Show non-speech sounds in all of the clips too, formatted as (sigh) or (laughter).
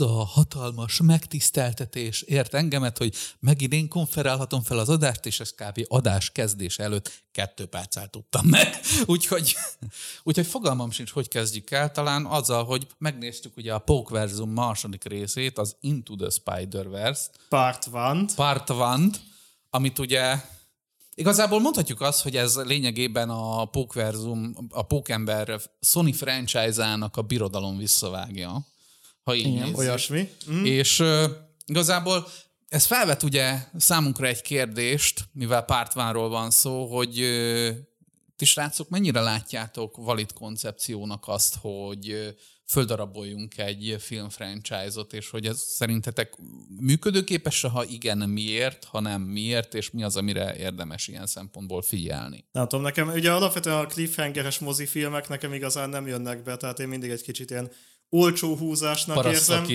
az a hatalmas megtiszteltetés ért engemet, hogy megint én konferálhatom fel az adást, és ez kb. adás kezdés előtt kettő perccel tudtam meg. (laughs) Úgyhogy, úgyhogy fogalmam sincs, hogy kezdjük el. Talán azzal, hogy megnéztük ugye a Pókverzum második részét, az Into the Spider-Verse. Part one. Part one, amit ugye Igazából mondhatjuk azt, hogy ez lényegében a Pókverzum, a Pókember Sony franchise-ának a birodalom visszavágja, ha így Igen, nézzük. olyasmi. Mm. És uh, igazából ez felvet ugye számunkra egy kérdést, mivel pártvánról van szó, hogy uh, ti srácok mennyire látjátok valid koncepciónak azt, hogy uh, földaraboljunk egy film franchise-ot, és hogy ez szerintetek működőképes, ha igen, miért, ha nem miért, és mi az, amire érdemes ilyen szempontból figyelni? Nem tudom, nekem ugye alapvetően a cliffhangeres mozifilmek nekem igazán nem jönnek be, tehát én mindig egy kicsit ilyen olcsó húzásnak érzem.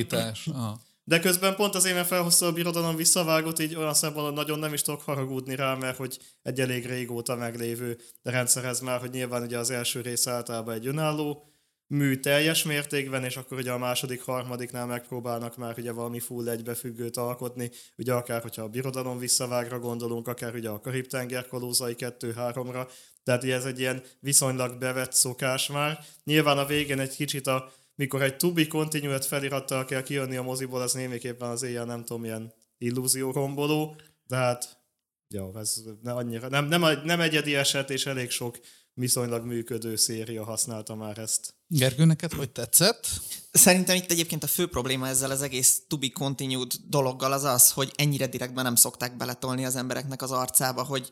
Ah. De közben pont az éve felhozta a birodalom visszavágott, így olyan szempontból nagyon nem is tudok haragudni rá, mert hogy egy elég régóta meglévő rendszerhez már, hogy nyilván ugye az első rész általában egy önálló mű teljes mértékben, és akkor ugye a második, harmadiknál megpróbálnak már ugye valami full egybefüggőt alkotni, ugye akár, hogyha a birodalom visszavágra gondolunk, akár ugye a Karib-tenger kalózai 2-3-ra, tehát ugye ez egy ilyen viszonylag bevett szokás már. Nyilván a végén egy kicsit a mikor egy to be continued felirattal kell kijönni a moziból, az némiképpen az éjjel nem tudom, ilyen illúzió romboló, de hát jó, ez ne annyira, nem, nem, nem egyedi eset, és elég sok viszonylag működő széria használta már ezt. Gergő, neked hogy tetszett? Szerintem itt egyébként a fő probléma ezzel az egész to be continued dologgal az az, hogy ennyire direktben nem szokták beletolni az embereknek az arcába, hogy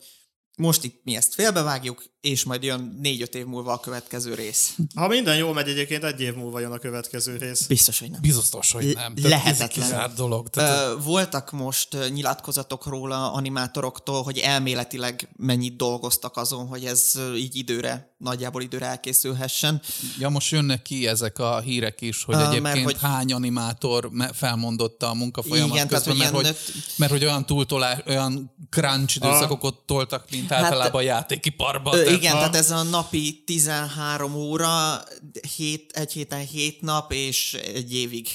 most itt mi ezt félbevágjuk, és majd jön négy-öt év múlva a következő rész. Ha minden jól megy, egyébként egy év múlva jön a következő rész. Biztos, hogy nem. Biztos, hogy nem. Lehetetlen. Ez dolog. Tehát... Voltak most nyilatkozatok róla animátoroktól, hogy elméletileg mennyit dolgoztak azon, hogy ez így időre, nagyjából időre elkészülhessen. Ja, most jönnek ki ezek a hírek is, hogy egyébként mert, hogy... hány animátor felmondotta a munkafolyamat igen, közben, tehát, mert, hogy, mert hogy olyan túltolás, olyan crunch időszakokat toltak, mint hát, általában a játékiparban. Ö, igen, ha... tehát ez a napi 13 óra, hét, egy héten 7 nap, és egy évig.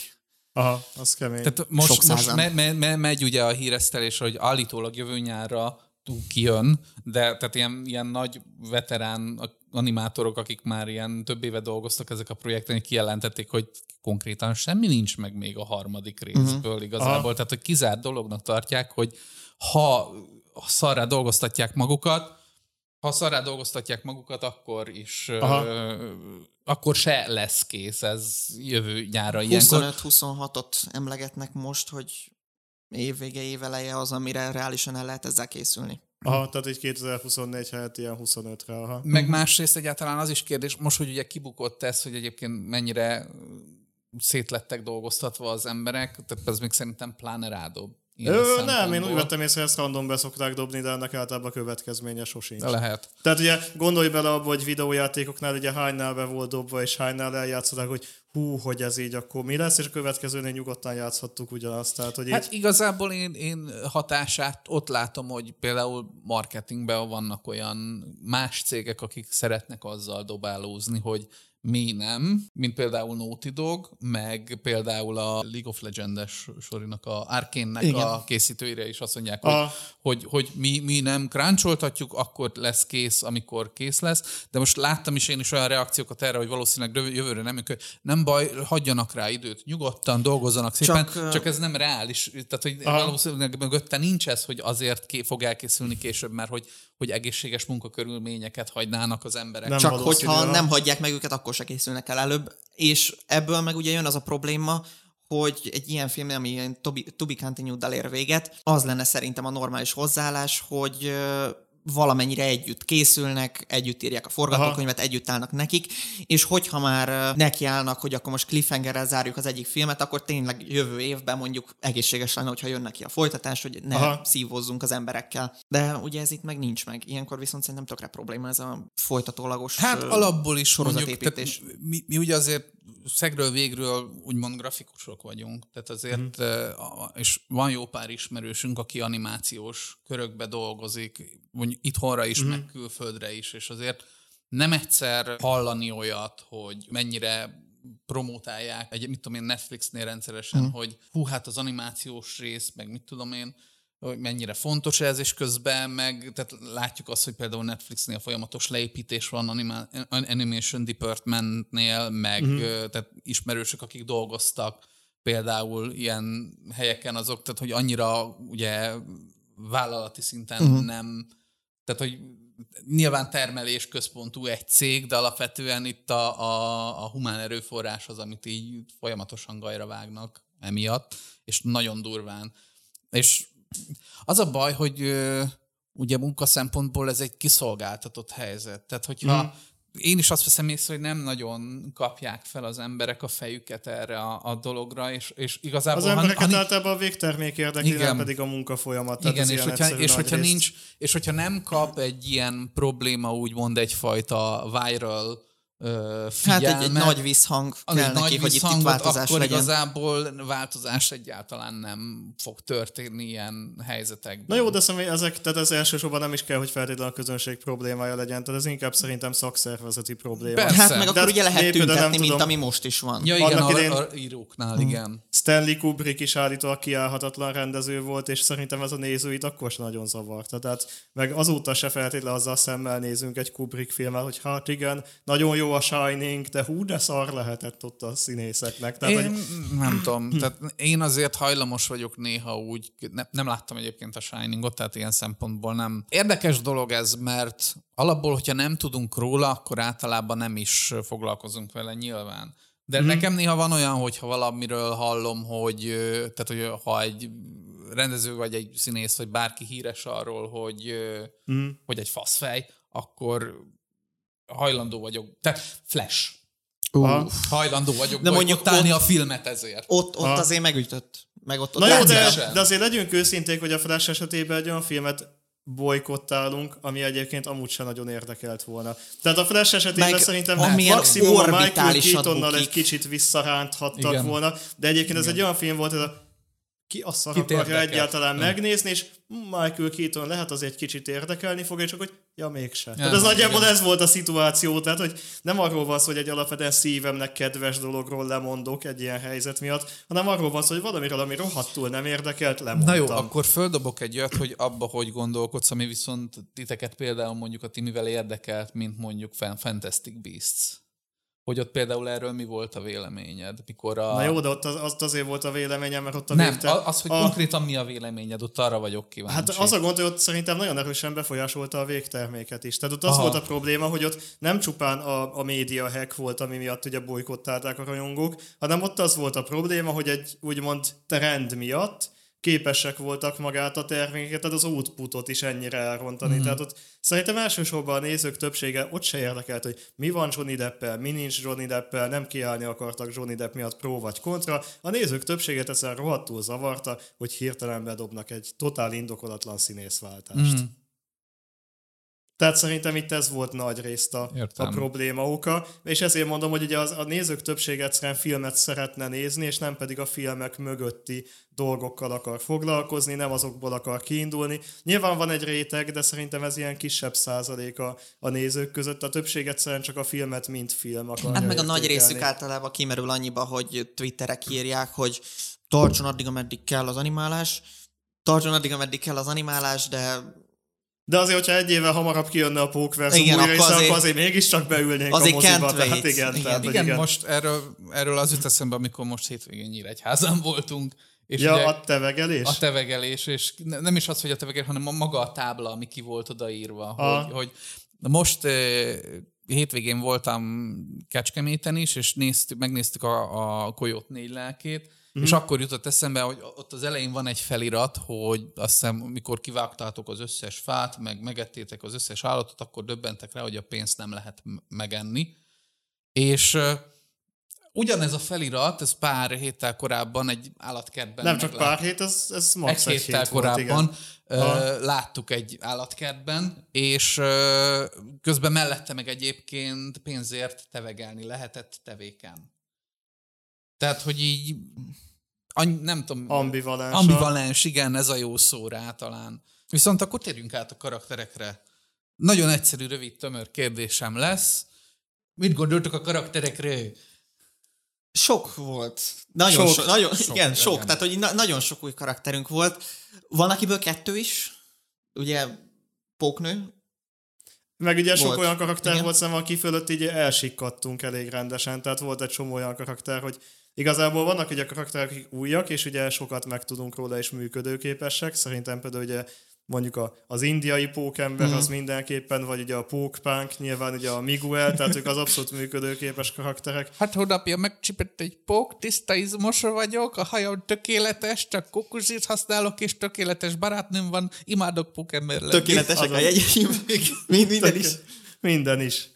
Aha, az kemény. Tehát most, most me, me, me, megy ugye a híresztelés, hogy állítólag jövő nyárra kijön, de tehát ilyen, ilyen nagy veterán animátorok, akik már ilyen több éve dolgoztak ezek a projekten, kijelentették, hogy konkrétan semmi nincs meg még a harmadik részből uh-huh. igazából. Aha. Tehát, hogy kizárt dolognak tartják, hogy ha szarrá dolgoztatják magukat, ha szarrá dolgoztatják magukat, akkor is ö, akkor se lesz kész ez jövő nyára. 25-26-ot emlegetnek most, hogy évvége, éveleje az, amire reálisan el lehet ezzel készülni. Aha, tehát egy 2024 helyett ilyen 25-re. Aha. Meg másrészt egyáltalán az is kérdés, most, hogy ugye kibukott ez, hogy egyébként mennyire szétlettek dolgoztatva az emberek, tehát ez még szerintem pláne rádob. Ö, nem, én úgy vettem észre, ezt random be szokták dobni, de ennek általában következménye sosincs. De lehet. Tehát ugye gondolj bele abba, hogy videójátékoknál ugye hánynál be volt dobva, és hánynál eljátszották, hogy hú, hogy ez így akkor mi lesz, és a következőnél nyugodtan játszhattuk ugyanazt. Tehát, hogy hát így... igazából én, én hatását ott látom, hogy például marketingben vannak olyan más cégek, akik szeretnek azzal dobálózni, hogy mi nem, mint például Naughty Dog, meg például a League of Legends sorinak, a Arkane-nek a készítőire is azt mondják, a... hogy, hogy, hogy mi, mi nem kráncsoltatjuk, akkor lesz kész, amikor kész lesz, de most láttam is én is olyan reakciókat erre, hogy valószínűleg jövőre nem, nem baj, hagyjanak rá időt, nyugodtan dolgozzanak szépen, csak, csak ez nem reális, tehát hogy Aha. valószínűleg mögötte nincs ez, hogy azért ké, fog elkészülni később, mert hogy, hogy egészséges munkakörülményeket hagynának az emberek. Nem csak hogyha nem hagyják meg őket, akkor se készülnek el előbb, és ebből meg ugye jön az a probléma, hogy egy ilyen film, ami ilyen to be, to be continued ér véget, az lenne szerintem a normális hozzáállás, hogy valamennyire együtt készülnek, együtt írják a forgatókönyvet, Aha. együtt állnak nekik, és hogyha már nekiállnak, hogy akkor most cliffhangerrel zárjuk az egyik filmet, akkor tényleg jövő évben mondjuk egészséges lenne, hogyha jönnek ki a folytatás, hogy ne Aha. szívozzunk az emberekkel. De ugye ez itt meg nincs meg. Ilyenkor viszont szerintem tökre probléma ez a folytatólagos Hát alapból is mondjuk, tehát mi, mi ugye azért szegről végről úgymond grafikusok vagyunk, tehát azért, mm. és van jó pár ismerősünk, aki animációs körökbe dolgozik, mondjuk itthonra is, mm. meg külföldre is, és azért nem egyszer hallani olyat, hogy mennyire promotálják, egy, mit tudom én, Netflixnél rendszeresen, hmm. hogy hú, hát az animációs rész, meg mit tudom én, hogy mennyire fontos ez, és közben meg tehát látjuk azt, hogy például Netflixnél folyamatos leépítés van anima, Animation Departmentnél, meg uh-huh. tehát ismerősök, akik dolgoztak például ilyen helyeken azok, tehát hogy annyira ugye vállalati szinten uh-huh. nem, tehát hogy nyilván termelés központú egy cég, de alapvetően itt a, a, a humán erőforrás az, amit így folyamatosan gajra vágnak emiatt, és nagyon durván. És az a baj, hogy ugye munka szempontból ez egy kiszolgáltatott helyzet. Tehát, hogyha mm. én is azt veszem észre, hogy nem nagyon kapják fel az emberek a fejüket erre a, a dologra, és, és igazából... Az embereket han, általában a végtermék érdekli, igen, pedig a munka folyamat. Igen, és hogyha, és, hogyha nincs, és hogyha nem kap egy ilyen probléma, úgymond egyfajta viral figyelmet. Hát egy, egy nagy visszhang kell egy neki, nagy hogy itt, itt változás akkor legyen. igazából változás egyáltalán nem fog történni ilyen helyzetekben. Na jó, de személy, ezek, tehát ez elsősorban nem is kell, hogy feltétlenül a közönség problémája legyen, tehát ez inkább szerintem szakszervezeti probléma. Persze. Hát meg akkor de ugye lehet tüntetni, mint ami most is van. Ja igen, a, idén, a íróknál, hmm. igen. Stanley Kubrick is állítólag kiállhatatlan rendező volt, és szerintem ez a nézőit akkor sem nagyon zavarta. Tehát meg azóta se feltétlenül azzal szemmel nézünk egy Kubrick filmet, hogy hát igen, nagyon jó a Shining, de hú, de szar lehetett ott a színészeknek. Tehát, én hogy... nem (clears throat) tudom, tehát én azért hajlamos vagyok néha úgy, ne, nem láttam egyébként a Shiningot, tehát ilyen szempontból nem. Érdekes dolog ez, mert alapból, hogyha nem tudunk róla, akkor általában nem is foglalkozunk vele nyilván. De hmm. nekem néha van olyan, hogyha valamiről hallom, hogy, tehát, hogy ha egy rendező vagy egy színész, vagy bárki híres arról, hogy, hmm. hogy egy faszfej, akkor hajlandó vagyok. Tehát Flash. Uh. Hajlandó vagyok de mondjuk ott, a filmet ezért. Ott, ott ha. azért megütött. Meg ott, ott Na jó, de, de azért legyünk őszinték, hogy a Flash esetében egy olyan filmet bolykottálunk, ami egyébként amúgy sem nagyon érdekelt volna. Tehát a Flash esetében Meg szerintem maximum a Michael Keatonnal egy kicsit visszaránthattak Igen. volna, de egyébként Igen. ez egy olyan film volt, ez a ki a szar akarja egyáltalán hmm. megnézni, és Michael Keaton lehet az egy kicsit érdekelni fog, és csak hogy ja, mégse. Ja, tehát ez nagyjából ez volt a szituáció, tehát hogy nem arról van szó, hogy egy alapvetően szívemnek kedves dologról lemondok egy ilyen helyzet miatt, hanem arról van szó, hogy valamiről, ami rohadtul nem érdekelt, lemondtam. Na jó, akkor földobok egy olyat, hogy abba, hogy gondolkodsz, ami viszont titeket például mondjuk a Timivel érdekelt, mint mondjuk Fantastic Beasts hogy ott például erről mi volt a véleményed? Mikor a... Na jó, de ott az, az azért volt a véleményem, mert ott a Nem, végte... az, hogy a... konkrétan mi a véleményed, ott arra vagyok kíváncsi. Hát az a gond, hogy ott szerintem nagyon erősen befolyásolta a végterméket is. Tehát ott az Aha. volt a probléma, hogy ott nem csupán a, a média hack volt, ami miatt ugye bolykottálták a rajongók, hanem ott az volt a probléma, hogy egy úgymond trend miatt képesek voltak magát a terméket, tehát az outputot is ennyire elrontani. Mm. Tehát ott szerintem elsősorban a nézők többsége ott se érdekelt, hogy mi van Johnny Deppel, mi nincs Johnny Deppel, nem kiállni akartak Johnny Depp miatt pro vagy kontra. A nézők többséget ezzel rohadtul zavarta, hogy hirtelen bedobnak egy totál indokolatlan színészváltást. Mm. Tehát szerintem itt ez volt nagy részt a, a probléma oka, és ezért mondom, hogy ugye az, a nézők többsége egyszerűen filmet szeretne nézni, és nem pedig a filmek mögötti dolgokkal akar foglalkozni, nem azokból akar kiindulni. Nyilván van egy réteg, de szerintem ez ilyen kisebb százalék a, a nézők között. A többség egyszerűen csak a filmet, mint film akar. Hát meg a nagy részük általában kimerül annyiba, hogy Twitterek írják, hogy tartson addig, ameddig kell az animálás, tartson addig, ameddig kell az animálás, de de azért, hogyha egy évvel hamarabb kijönne a Pókverse igen, új része, akkor azért, azért mégiscsak beülnénk azért a moziba. Tehát igen, igen, tehát, igen, igen, most erről, erről az jut eszembe, amikor most hétvégén Nyíregyházan voltunk. És ja, ugye, a tevegelés? A tevegelés, és nem is az, hogy a tevegelés, hanem a maga a tábla, ami ki volt odaírva, hogy, hogy most hétvégén voltam Kecskeméten is, és néztük, megnéztük a, a Koyot négy lelkét, Mm. És akkor jutott eszembe, hogy ott az elején van egy felirat, hogy azt hiszem, mikor kivágtátok az összes fát, meg megettétek az összes állatot, akkor döbbentek rá, hogy a pénzt nem lehet megenni. És ugyanez a felirat, ez pár héttel korábban egy állatkertben. Nem csak pár hét, ez, ez max. Egy, egy héttel hét korábban volt, uh, láttuk egy állatkertben, és uh, közben mellette meg egyébként pénzért tevegelni lehetett tevéken. Tehát, hogy így nem tudom. Ambivalens. Ambivalens, igen, ez a jó szó rá talán. Viszont akkor térjünk át a karakterekre. Nagyon egyszerű, rövid, tömör kérdésem lesz. Mit gondoltok a karakterekről? Sok volt. Nagyon Sok. sok. nagyon, Sok, igen, sok. igen. Tehát, hogy na- nagyon sok új karakterünk volt. Van, akiből kettő is. Ugye póknő. Meg ugye sok Volt. olyan karakter Igen. volt szerintem, aki fölött így elsikkadtunk elég rendesen, tehát volt egy csomó olyan karakter, hogy igazából vannak ugye karakterek, akik újak, és ugye sokat megtudunk róla, és működőképesek. Szerintem például ugye mondjuk a, az indiai pókember, Mhm. az mindenképpen, vagy ugye a pókpánk, nyilván ugye a Miguel, tehát ők az abszolút működőképes karakterek. Hát hónapja megcsipett egy pók, tiszta izmos vagyok, a hajam tökéletes, csak kukuzsit használok, és tökéletes barátnőm van, imádok pókember lenni. Tökéletesek a jegyeim. Mind, minden is. Minden is.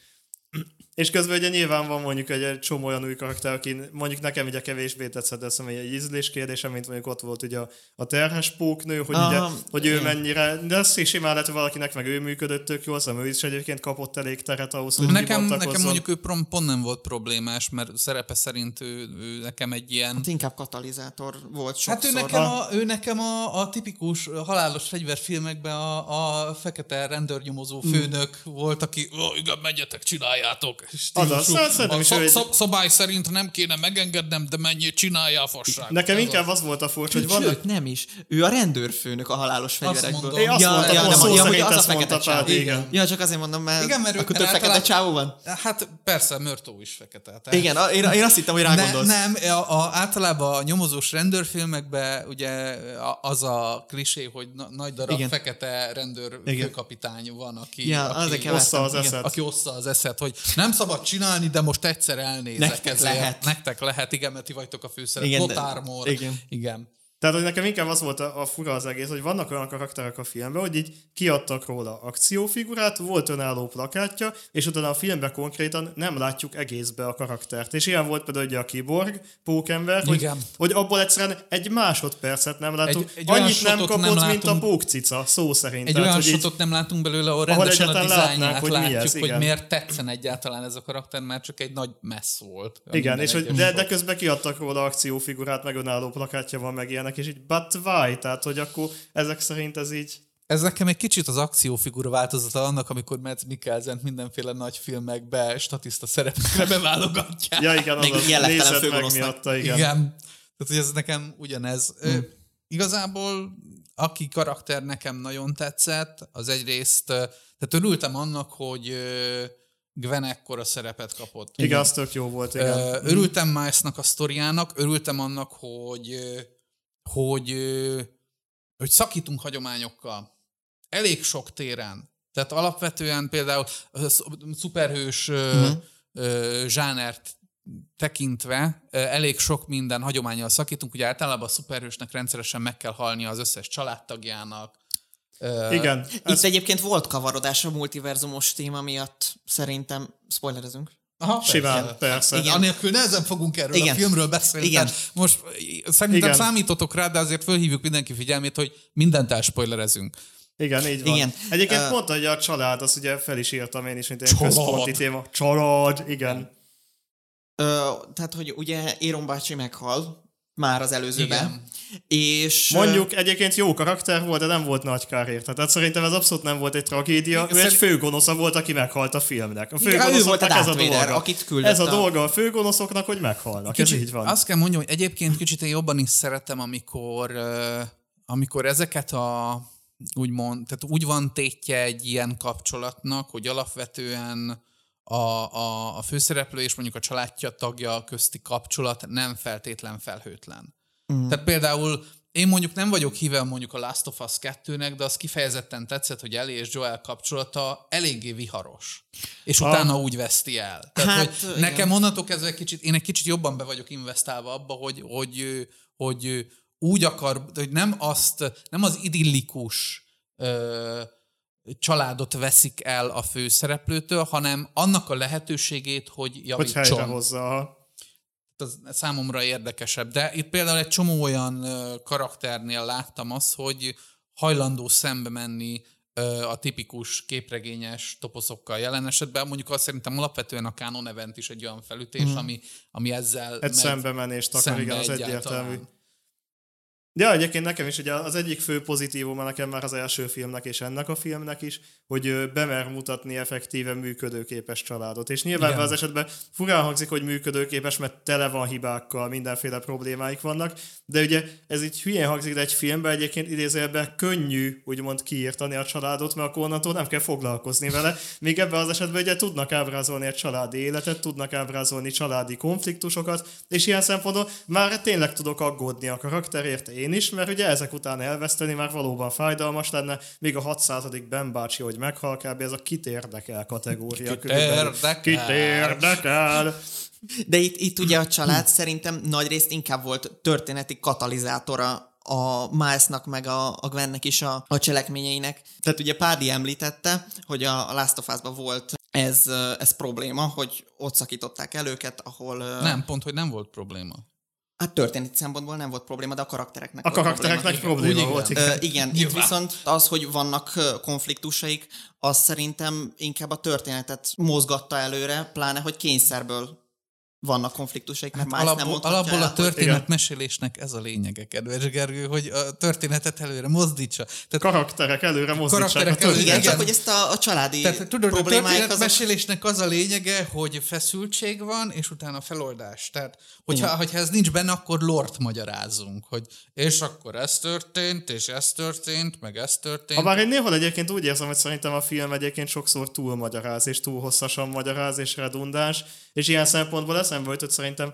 És közben ugye nyilván van mondjuk egy, egy csomó olyan új karakter, aki mondjuk nekem ugye kevésbé tetszett, de azt hiszem, egy ízlés kérdése, mint mondjuk ott volt ugye a, a terhes póknő, hogy, Ah, ugye, hogy ő mennyire, de az is simán lehet, hogy valakinek meg ő működött tök jól, szóval ő is egyébként kapott elég teret ahhoz, hogy Nekem, nekem mondjuk ő prom- pont nem volt problémás, mert szerepe szerint ő, ő nekem egy ilyen... Hát inkább katalizátor volt sokszor. Hát ő nekem, a, ő nekem a, a tipikus halálos fegyverfilmekben a, a fekete rendőrnyomozó főnök volt, aki, oh, igen, menjetek, csináljátok. Stílusú. Azaz, szerintem is szab, szabály szerint nem kéne megengednem, de menjél, csinálja a fasságot. Nekem Ez inkább az volt a furcsa, hogy Sőt, vannak... nem is. Ő a rendőrfőnök a halálos fegyverekből. Én azt mondtam, ja, hogy nem, szó ja, szerint hogy az a ezt fekete mondta igen. Ja, csak azért mondom, mert, Igen, mert akkor több fekete csávó van. Hát persze, Mörtó is fekete. Tehát Igen, én, én azt hittem, hogy rá Ne, gondolsz. nem, a, a, általában a nyomozós rendőrfilmekben ugye az a klisé, hogy na, nagy darab Igen. Fekete rendőr Igen. főkapitány van, aki, Ja, aki. Ossza az eszet. aki ossza az eszet, hogy nem szabad csinálni, de most egyszer elnézek Nektek ezért. lehet. Nektek lehet, igen, mert ti vagytok a főszerep. Igen, igen. igen. Tehát, hogy nekem inkább az volt a, a fura az egész, hogy vannak olyan karakterek a filmben, hogy így kiadtak róla akciófigurát, volt önálló plakátja, és utána a filmben konkrétan nem látjuk egészbe a karaktert. És ilyen volt például ugye a kiborg, pókember, hogy, Igen. hogy abból egyszerűen egy másodpercet nem látunk. Egy- egy Annyit nem kapott, nem mint a látunk. pókcica, szó szerint. Egy Tehát, olyan hogy shotot nem látunk belőle, ahol Ahol rendesen a dizájnját hogy mi látjuk, ez, hogy igen. miért tetszen egyáltalán ez a karakter, mert csak egy nagy messz volt. Igen, és hogy, de, de közben kiadtak róla akciófigurát, meg önálló plakátja van, meg ilyenek, és így but why? Tehát, hogy akkor ezek szerint ez így... Ez nekem egy kicsit az akciófigura változata annak, amikor Mads mikkelsen mindenféle nagy filmekbe statiszta szerepekre beválogatják. Ja, igen, Még az ilyen lettelen nézed meg miatta, igen. igen. igen. Tehát, hogy ez nekem ugyanez. Hmm. Igazából aki karakter nekem nagyon tetszett, az egyrészt, tehát örültem annak, hogy Gwen ekkora szerepet kapott. Igen, az tök jó volt, igen. Örültem Milesnak a sztoriának, örültem annak, hogy, hogy, hogy szakítunk hagyományokkal. Elég sok téren. Tehát alapvetően például szuperhős uh-huh. zsánert tekintve elég sok minden hagyományjal szakítunk. Ugye általában a szuperhősnek rendszeresen meg kell halnia az összes családtagjának. Igen. Itt Ez, egyébként volt kavarodás a multiverzumos téma miatt, szerintem. Spoilerezünk. Aha, simán, persze. Igen. Anélkül nehezen fogunk erről Igen. a filmről beszélni. Igen. Tehát Most szerintem Igen. számítotok rá, de azért fölhívjuk mindenki figyelmét, hogy mindent elspoilerezünk. Igen, így van. Igen. Egyébként uh, mondta, hogy a család, azt ugye fel is írtam én is, mint egy Család. központi téma. Család, igen. Ö, tehát, hogy ugye Éron bácsi meghal már az előzőben. Igen. És... Mondjuk egyébként jó karakter volt, de nem volt nagy érte. Tehát szerintem ez abszolút nem volt egy tragédia. Ő egy főgonosza volt, aki meghalt a filmnek. A főgonoszoknak ez a dolga. akit Ez a a- dolga a főgonoszoknak, hogy meghalnak. Ez így van. Azt kell mondjam, hogy egyébként kicsit én jobban is szeretem, amikor, amikor ezeket a úgymond, tehát úgy van tétje egy ilyen kapcsolatnak, hogy alapvetően a, a, a főszereplő és mondjuk a családja tagja közti kapcsolat nem feltétlen felhőtlen. Mm. Tehát például én mondjuk nem vagyok híve mondjuk a Last of Us 2-nek, de az kifejezetten tetszett, hogy Ellie és Joel kapcsolata eléggé viharos. És Ah. utána úgy veszti el. Tehát, Hát, hogy igen. nekem onnantól kezdve kicsit, én egy kicsit jobban be vagyok investálva abba, hogy, hogy, hogy úgy akar, hogy nem azt, nem az idillikus ö, családot veszik el a főszereplőtől, hanem annak a lehetőségét, hogy Hogy javítson. helyrehozza. aha. az számomra érdekesebb. De itt például egy csomó olyan karakternél láttam azt, hogy hajlandó szembe menni a tipikus képregényes toposzokkal jelen esetben. Mondjuk azt szerintem alapvetően a Canon Event is egy olyan felütés, mm. ami, ami ezzel Egy szembemenést akar, szembe igen, az egyértelmű. Ja, egyébként nekem is ugye az egyik fő pozitívuma nekem már az első filmnek és ennek a filmnek is, hogy bemer mutatni effektíven működőképes családot. És nyilván Igen. az esetben furán hangzik, hogy működőképes, mert tele van hibákkal, mindenféle problémáik vannak, de ugye ez így hülyén hangzik, de egy filmben egyébként idézőjelben könnyű úgymond kiírtani a családot, mert akkor onnantól nem kell foglalkozni vele. Míg ebben az esetben ugye tudnak ábrázolni egy családi életet, tudnak ábrázolni családi konfliktusokat, és ilyen szempontból már tényleg tudok aggódni a karakterért én is, mert ugye ezek után elveszteni már valóban fájdalmas lenne, még a 600. Ben bácsi, hogy meghal, kb. ez a kit érdekel kategória. Kit érdekel? Kit érdekel? De itt, itt ugye a család szerintem nagyrészt inkább volt történeti katalizátora a Milesnak meg a, a Gwennek is a, a cselekményeinek. Tehát ugye Pádi említette, hogy a, a Last of Us-ban volt ez, ez probléma, hogy ott szakították el őket, ahol... Nem, pont, hogy nem volt probléma. Hát történeti szempontból nem volt probléma, de a karaktereknek A volt karaktereknek probléma. probléma Úgy volt. igen. igen. Ö, igen, itt Nyilván. viszont az, hogy vannak konfliktusaik, az szerintem inkább a történetet mozgatta előre, pláne, hogy kényszerből vannak konfliktusaik, mert hát nem Alapból, mondhatja alapból el, a történetmesélésnek ez a lényege, kedves Gergő, hogy a történetet előre mozdítsa. Tehát Karakterek előre mozdítsák Karakterek előre-. Igen, Igen. csak hogy ezt a, a családi Tehát tudod, a történetmesélésnek az a lényege, hogy feszültség van, és utána feloldás. Tehát, hogyha, hogyha ez nincs benne, akkor lort magyarázunk, hogy és akkor ez történt, és ez történt, meg ez történt. Ha bár én néhol egyébként úgy érzem, hogy szerintem a film egyébként sokszor túl magyaráz, és túl hosszasan magyaráz, és redundáns, és ilyen szempontból eszembe jutott szerintem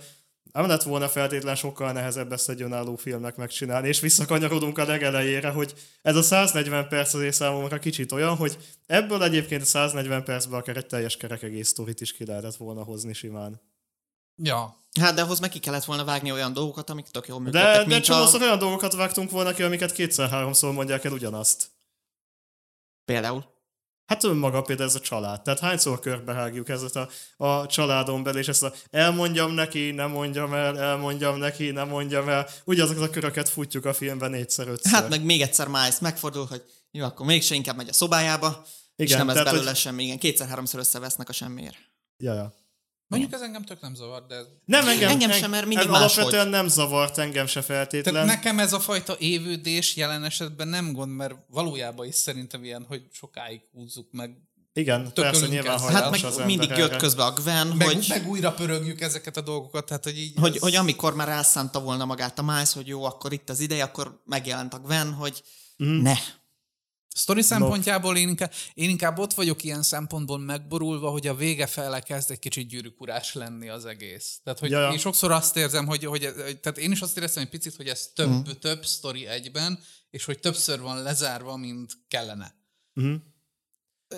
nem lett volna feltétlen sokkal nehezebb ezt egy önálló filmnek megcsinálni, és visszakanyarodunk a legelejére, hogy ez a 140 perc azért számomra kicsit olyan, hogy ebből egyébként a 140 percben akár egy teljes kerek egész sztorit is ki lehetett volna hozni simán. Ja. Hát de ahhoz meg ki kellett volna vágni olyan dolgokat, amik tök jól működtek, De, de csomószor a... olyan dolgokat vágtunk volna ki, amiket kétszer-háromszor mondják el ugyanazt. Például. Hát önmaga például ez a család. Tehát hányszor körbehágjuk ezt a, a családon belül, és ezt a elmondjam neki, nem mondjam el, elmondjam neki, nem mondjam el. Ugyanazokat a köröket futjuk a filmben négyszer, ötször. Hát meg még egyszer Miles megfordul, hogy jó, akkor mégse inkább megy a szobájába, Igen, és nem tehát, belőle hogy- semmi. Igen, kétszer-háromszor összevesznek a semmiért. Ja, ja. Mondjuk ez engem tök nem zavar, de... Nem, engem, Engem sem, mert mindig ez máshogy. Alapvetően nem zavart engem se Tehát feltétlen. nekem ez a fajta évődés jelen esetben nem gond, mert valójában is szerintem ilyen, hogy sokáig húzzuk meg. Igen, persze nyilván Hát meg az mindig jött erre. közbe a Gwen, Meg, hogy, meg újra pörögjük ezeket a dolgokat, tehát hogy így... hogy, ez- hogy amikor már elszánta volna magát a Miles, hogy jó, akkor itt az ideje, akkor megjelent a Gwen, hogy mm. ne. Sztori szempontjából én inkább, én inkább ott vagyok ilyen szempontból megborulva, hogy a vége fele kezd egy kicsit gyűrűkurás lenni az egész. Tehát, hogy Ja, ja. én sokszor azt érzem, hogy, hogy, tehát én is azt éreztem egy picit, hogy ez több, mm. több sztori egyben, és hogy többször van lezárva, mint kellene.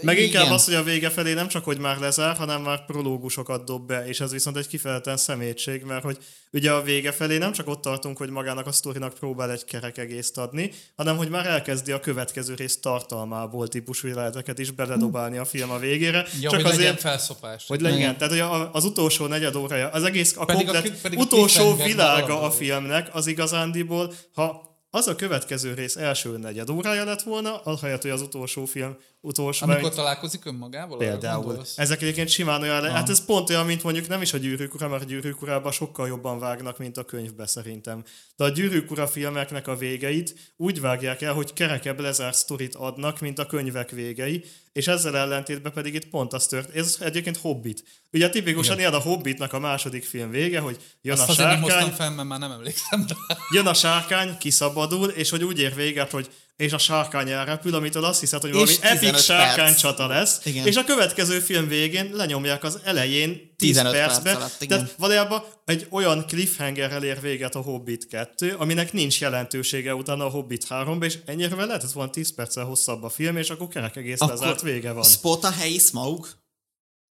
Meg inkább Igen. az, hogy a vége felé nem csak, hogy már lezár, hanem már prológusokat dob be, és ez viszont egy kifejezetten szemétség, mert hogy ugye a vége felé nem csak ott tartunk, hogy magának a sztorinak próbál egy kerek egészt adni, hanem hogy már elkezdi a következő rész tartalmából típusú jeleneteket is beledobálni a film a végére. Ja, csak hogy legyen azért, felszopás. hogy legyen. Tehát hogy a- az utolsó negyed órája, az egész a Pedig a komplet kü- pedig a utolsó világa a filmnek az igazándiból, ha az a következő rész első negyed órája lett volna, ahelyett, hogy az utolsó film utolsó, Amikor mert- találkozik önmagával? Például. Ezek egyébként simán olyan, le- hát ez pont olyan, mint mondjuk nem is a gyűrűk ura, mert a gyűrűk sokkal jobban vágnak, mint a könyvbe szerintem. De a gyűrűk ura filmeknek a végeit úgy vágják el, hogy kerekebb lezárt sztorit adnak, mint a könyvek végei, és ezzel ellentétben pedig itt pont az tört. Ez egyébként Hobbit. Ugye tipikusan ilyen a Hobbitnak a második film vége, hogy jön Azt a sárkány, fel, mert már nem emlékszem rá. jön a sárkány, kiszabadul, és hogy úgy ér véget, hogy és a sárkány elrepül, amitől azt hiszed, hogy valami epic 15 sárkány csata lesz, Igen. és a következő film végén lenyomják az elején 10 15 perc percbe. alatt. Tehát valójában egy olyan cliffhangerrel ér véget a Hobbit 2, aminek nincs jelentősége utána a Hobbit 3 és ennyire lehetett volna 10 perccel hosszabb a film, és akkor kerek egész lezárt vége van. Spot a helyi Smaug?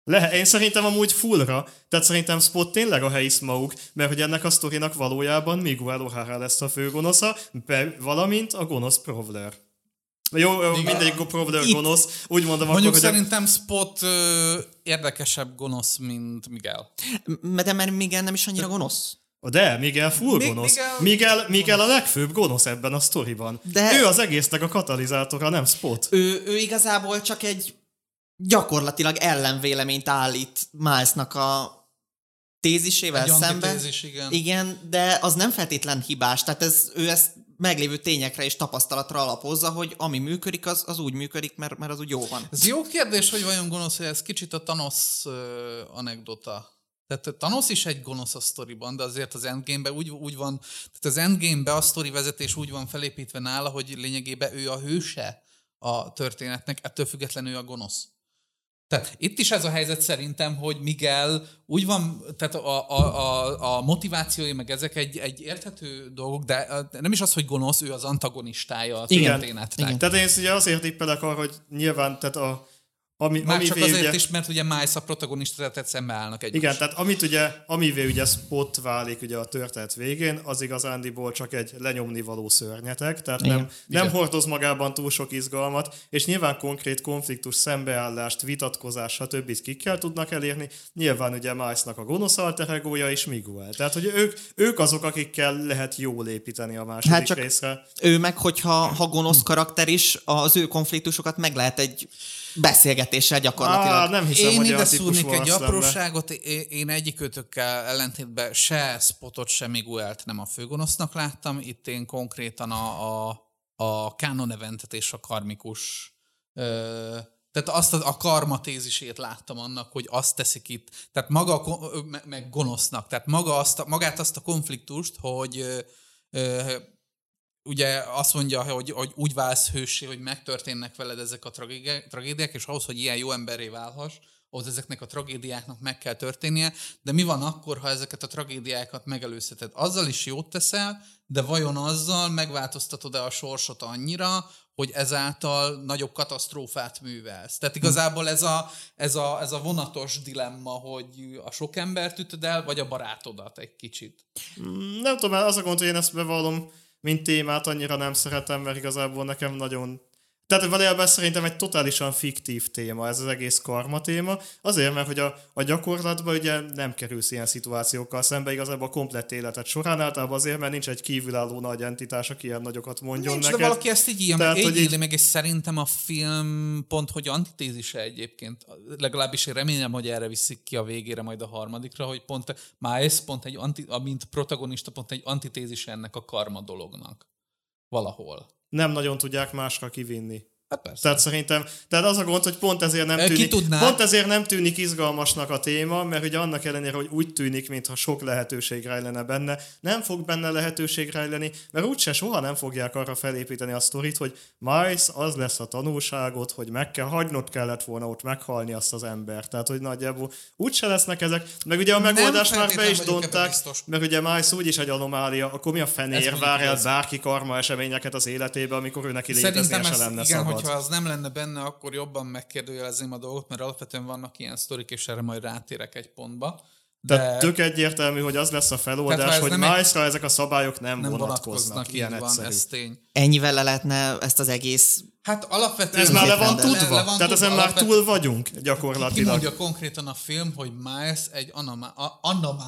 Le, én szerintem amúgy fullra, tehát szerintem Spot tényleg a helyi Smaug, mert hogy ennek a sztorinak valójában Miguel O'Hara lesz a főgonosza, be, valamint a gonosz Provler. Jó, jó mindegyik a Provler Itt- gonosz, úgy mondom Mondjuk akkor, hogy szerintem Spot ö, érdekesebb gonosz, mint Miguel. M- De mert Miguel nem is annyira gonosz. de, Miguel full Mi- gonosz. Miguel- Miguel, Miguel a legfőbb gonosz ebben a sztoriban. De- Ő az egésznek a katalizátora, nem Spot. Ő, ő igazából csak egy gyakorlatilag ellenvéleményt állít Milesnak a tézisével Egy szemben. antitézis, igen. Igen, de az nem feltétlen hibás. Tehát ez, ő ezt meglévő tényekre és tapasztalatra alapozza, hogy ami működik, az, az úgy működik, mert, mert az úgy jó van. Ez jó kérdés, hogy vajon gonosz, hogy ez kicsit a Thanos uh, anekdota. Tehát Thanos is egy gonosz a sztoriban, de azért az endgame úgy, úgy van, tehát az endgame a sztori vezetés úgy van felépítve nála, hogy lényegében ő a hőse a történetnek, ettől függetlenül ő a gonosz. Tehát itt is ez a helyzet szerintem, hogy Miguel úgy van, tehát a, a, a, a motivációi meg ezek egy, egy érthető dolgok, de nem is az, hogy gonosz, ő az antagonistája a történetnek. Igen. Tehát én ugye azért tippelek arra, hogy nyilván tehát a, ami, Már csak azért ugye, is, mert ugye Miles a protagonista, tehát szembe állnak egy. Igen, tehát amit ugye, amivé ugye spot válik ugye a történet végén, az igazándiból csak egy lenyomni való szörnyetek, tehát igen, nem, igen. nem hordoz magában túl sok izgalmat, és nyilván konkrét konfliktus, szembeállást, vitatkozás, stb. kikkel tudnak elérni. Nyilván ugye Milesnak a gonosz alteregója és Miguel. Tehát, hogy ők, ők azok, akikkel lehet jól építeni a második hát csak részre. Ő meg, hogyha ha gonosz karakter is, az ő konfliktusokat meg lehet egy beszélgetéssel gyakorlatilag. Á, nem hiszem, én hogy ide szúrnék egy apróságot, én egyikőtökkel ellentétben se Spotot, se Miguelt nem a főgonosznak láttam, itt én konkrétan a, a, a Canon eventet és a karmikus ö, tehát azt a, a karma tézisét láttam annak, hogy azt teszik itt, tehát maga, meg gonosznak, tehát maga azt a, magát azt a konfliktust, hogy ö, ugye azt mondja, hogy, hogy úgy válsz hősé, hogy megtörténnek veled ezek a tragédiák, és ahhoz, hogy ilyen jó emberré válhass, ahhoz ezeknek a tragédiáknak meg kell történnie, de mi van akkor, ha ezeket a tragédiákat megelőzheted? Azzal is jót teszel, de vajon azzal megváltoztatod-e a sorsot annyira, hogy ezáltal nagyobb katasztrófát művelsz. Tehát igazából ez a, ez a, ez a vonatos dilemma, hogy a sok embert ütöd el, vagy a barátodat egy kicsit. Nem tudom, az a gond, hogy én ezt bevallom, mint témát annyira nem szeretem, mert igazából nekem nagyon tehát valójában szerintem egy totálisan fiktív téma, ez az egész karma téma. Azért, mert hogy a, a gyakorlatban ugye nem kerülsz ilyen szituációkkal szembe, igazából a komplett életet során általában azért, mert nincs egy kívülálló nagy entitás, aki ilyen nagyokat mondjon nincs, neked. de valaki ezt így Tehát, meg, így, így... meg, és szerintem a film pont, hogy antitézise egyébként, legalábbis én remélem, hogy erre viszik ki a végére majd a harmadikra, hogy pont Miles pont egy, anti, mint protagonista, pont egy antitézise ennek a karma dolognak. Valahol nem nagyon tudják másra kivinni. Hát persze. Tehát szerintem, tehát az a gond, hogy pont ezért nem tűnik, pont ezért nem tűnik izgalmasnak a téma, mert ugye annak ellenére, hogy úgy tűnik, mintha sok lehetőség rejlene benne, nem fog benne lehetőség rejleni, mert úgyse soha nem fogják arra felépíteni a sztorit, hogy Miles az lesz a tanulságot, hogy meg kell, hagynod kellett volna ott meghalni azt az embert. Tehát, hogy nagyjából úgyse lesznek ezek. Meg ugye a megoldás már be is donták, mert ugye Miles úgyis egy anomália, akkor mi a fenér vár el bárki karma eseményeket az életébe, amikor ő neki léteznie se lenne igen, szabad hogyha az nem lenne benne, akkor jobban megkérdőjelezném a dolgot, mert alapvetően vannak ilyen sztorik, és erre majd rátérek egy pontba. De Tehát tök egyértelmű, hogy az lesz a feloldás, hogy Miles-ra ezek a szabályok nem, nem vonatkoznak. vonatkoznak ilyen van, egyszerű. ez tény. Ennyivel le lehetne ezt az egész Hát alapvetően... Ez már le van tudva? Le, le van Tehát ezen már túl vagyunk gyakorlatilag. Ki mondja konkrétan a film, hogy Miles egy.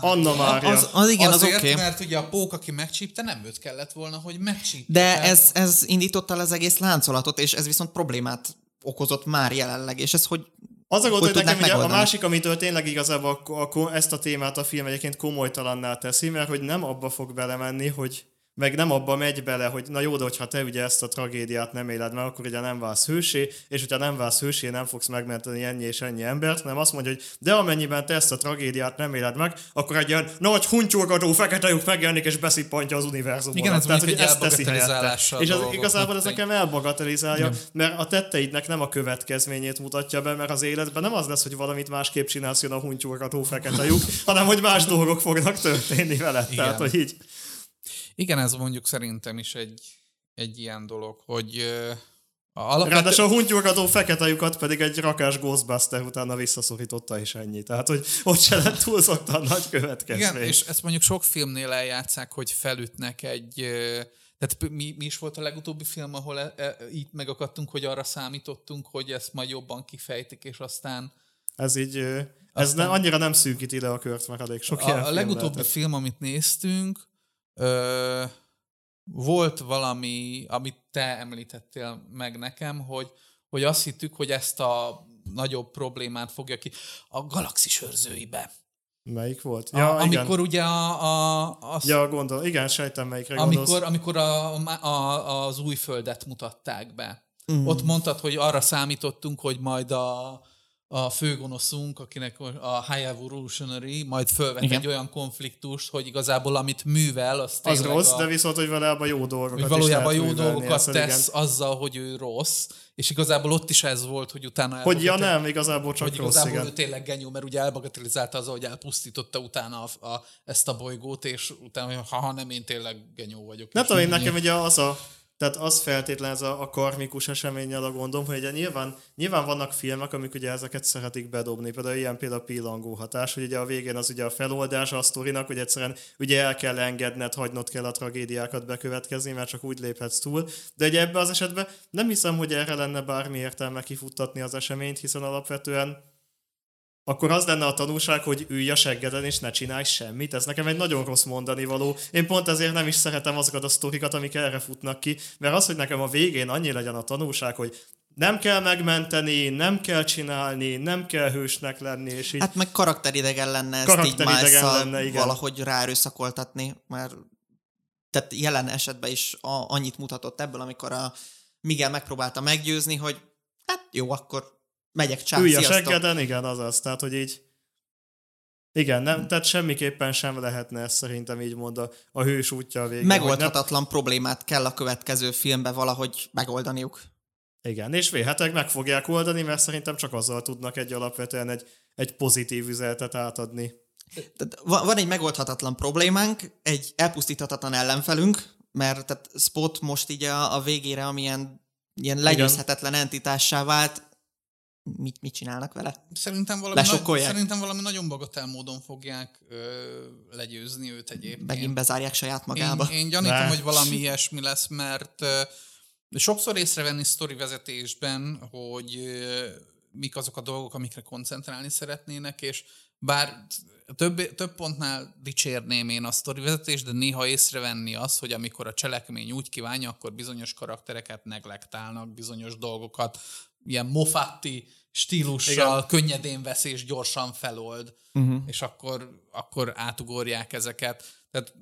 Anna Mária. Az, az igen, Azért, az oké. Okay. mert ugye a pók, aki megcsípte, nem őt kellett volna, hogy megcsípte. De ez, ez indította el az egész láncolatot, és ez viszont problémát okozott már jelenleg, és ez hogy az a gond, hogy, hogy nekem a másik, amitől tényleg igazából a, a, ezt a témát a film egyébként komolytalanná teszi, mert hogy nem abba fog belemenni, hogy meg nem abba megy bele, hogy na jó, de hogyha te ugye ezt a tragédiát nem éled meg, akkor ugye nem válsz hősé, és hogyha nem válsz hősé, nem fogsz megmenteni ennyi és ennyi embert, nem azt mondja, hogy de amennyiben te ezt a tragédiát nem éled meg, akkor egy ilyen nagy huntyolgató fekete lyuk megjelenik és beszippantja az univerzumot. Igen, ez Tehát, hogy ezt teszi helyette. És az, igazából ez nekem elbagatelizálja, Igen. mert a tetteidnek nem a következményét mutatja be, mert az életben nem az lesz, hogy valamit másképp csinálsz, jön a huntyolgató fekete lyuk, hanem hogy más dolgok fognak történni veled. Igen. Tehát, hogy így igen, ez mondjuk szerintem is egy, egy ilyen dolog, hogy alapvető... Ráadásul a huntyolgató fekete lyukat pedig egy rakás Ghostbuster utána visszaszorította is ennyi. Tehát, hogy ott se lett túlzottan nagy következmény. Igen, és ezt mondjuk sok filmnél eljátszák, hogy felütnek egy... Tehát mi, mi is volt a legutóbbi film, ahol e, e, így megakadtunk, hogy arra számítottunk, hogy ezt majd jobban kifejtik, és aztán... Ez így... Ez aztán... ne, annyira nem szűkít ide a kört, mert elég sok A, a legutóbbi lehetett. film, amit néztünk, Ö, volt valami, amit te említettél meg nekem, hogy, hogy azt hittük, hogy ezt a nagyobb problémát fogja ki a galaxis őrzőibe. Melyik volt? Ja, a, igen. amikor ugye a, a, a Ja, gondol. Igen, sejtem, melyikre gondolsz. amikor, amikor a, a, az új földet mutatták be. Mm. Ott mondtad, hogy arra számítottunk, hogy majd a, a főgonoszunk, akinek a High Evolutionary, majd fölvet Igen. egy olyan konfliktust, hogy igazából amit művel, az Az rossz, a, de viszont, hogy valójában jó dolgokat hogy is valójában lehet jó dolgokat ezt tesz igen. azzal, hogy ő rossz, és igazából ott is ez volt, hogy utána Hogy ja nem, igazából csak hogy rossz, igazából igen. ő tényleg genyó, mert ugye elbagatelizálta az, hogy elpusztította utána a, a, ezt a bolygót, és utána, hogy ha, ha nem, én tényleg genyó vagyok. Nem tudom, én nekem ugye az a, tehát az feltétlen ez a, a karmikus eseménnyel a gondom, hogy ugye nyilván, nyilván vannak filmek, amik ugye ezeket szeretik bedobni, például ilyen például a pillangó hatás, hogy ugye a végén az ugye a feloldás a sztorinak, hogy egyszerűen ugye el kell engedned, hagynod kell a tragédiákat bekövetkezni, mert csak úgy léphetsz túl. De ugye ebben az esetben nem hiszem, hogy erre lenne bármi értelme kifuttatni az eseményt, hiszen alapvetően akkor az lenne a tanulság, hogy ülj a seggeden és ne csinálj semmit. Ez nekem egy nagyon rossz mondani való. Én pont ezért nem is szeretem azokat a sztorikat, amik erre futnak ki, mert az, hogy nekem a végén annyi legyen a tanulság, hogy nem kell megmenteni, nem kell csinálni, nem kell hősnek lenni, és így... Hát meg karakteridegen lenne ezt így Karakteridegen miles lenne, igen. valahogy ráerőszakoltatni, mert tehát jelen esetben is a, annyit mutatott ebből, amikor a Miguel megpróbálta meggyőzni, hogy hát jó, akkor megyek csá, ülj a seggeden, igen, azaz. Tehát, hogy így... Igen, nem, tehát semmiképpen sem lehetne ez szerintem így mond a, a hős útja a végén. hogy nem- Megoldhatatlan problémát kell a következő filmbe valahogy megoldaniuk. Igen, és vélhetőleg meg fogják oldani, mert szerintem csak azzal tudnak egy alapvetően egy, egy pozitív üzenetet átadni. Tehát va- van egy megoldhatatlan problémánk, egy elpusztíthatatlan ellenfelünk, mert tehát Spot most így a, a végére, amilyen ilyen legyőzhetetlen entitássá vált, mit, mit csinálnak vele? Szerintem valami, nagy, szerintem valami nagyon bagatel módon fogják ö, legyőzni őt egyébként. Megint bezárják saját magába. Én, én gyanítom, Ne. hogy valami ilyesmi lesz, mert ö, sokszor észrevenni sztori vezetésben, hogy ö, mik azok a dolgok, amikre koncentrálni szeretnének, és bár több, több pontnál dicsérném én a sztori vezetést, de néha észrevenni az, hogy amikor a cselekmény úgy kívánja, akkor bizonyos karaktereket neglektálnak, bizonyos dolgokat, ilyen mofatti stílussal Igen. könnyedén vesz és gyorsan felold, uh-huh. és akkor, akkor átugorják ezeket. Tehát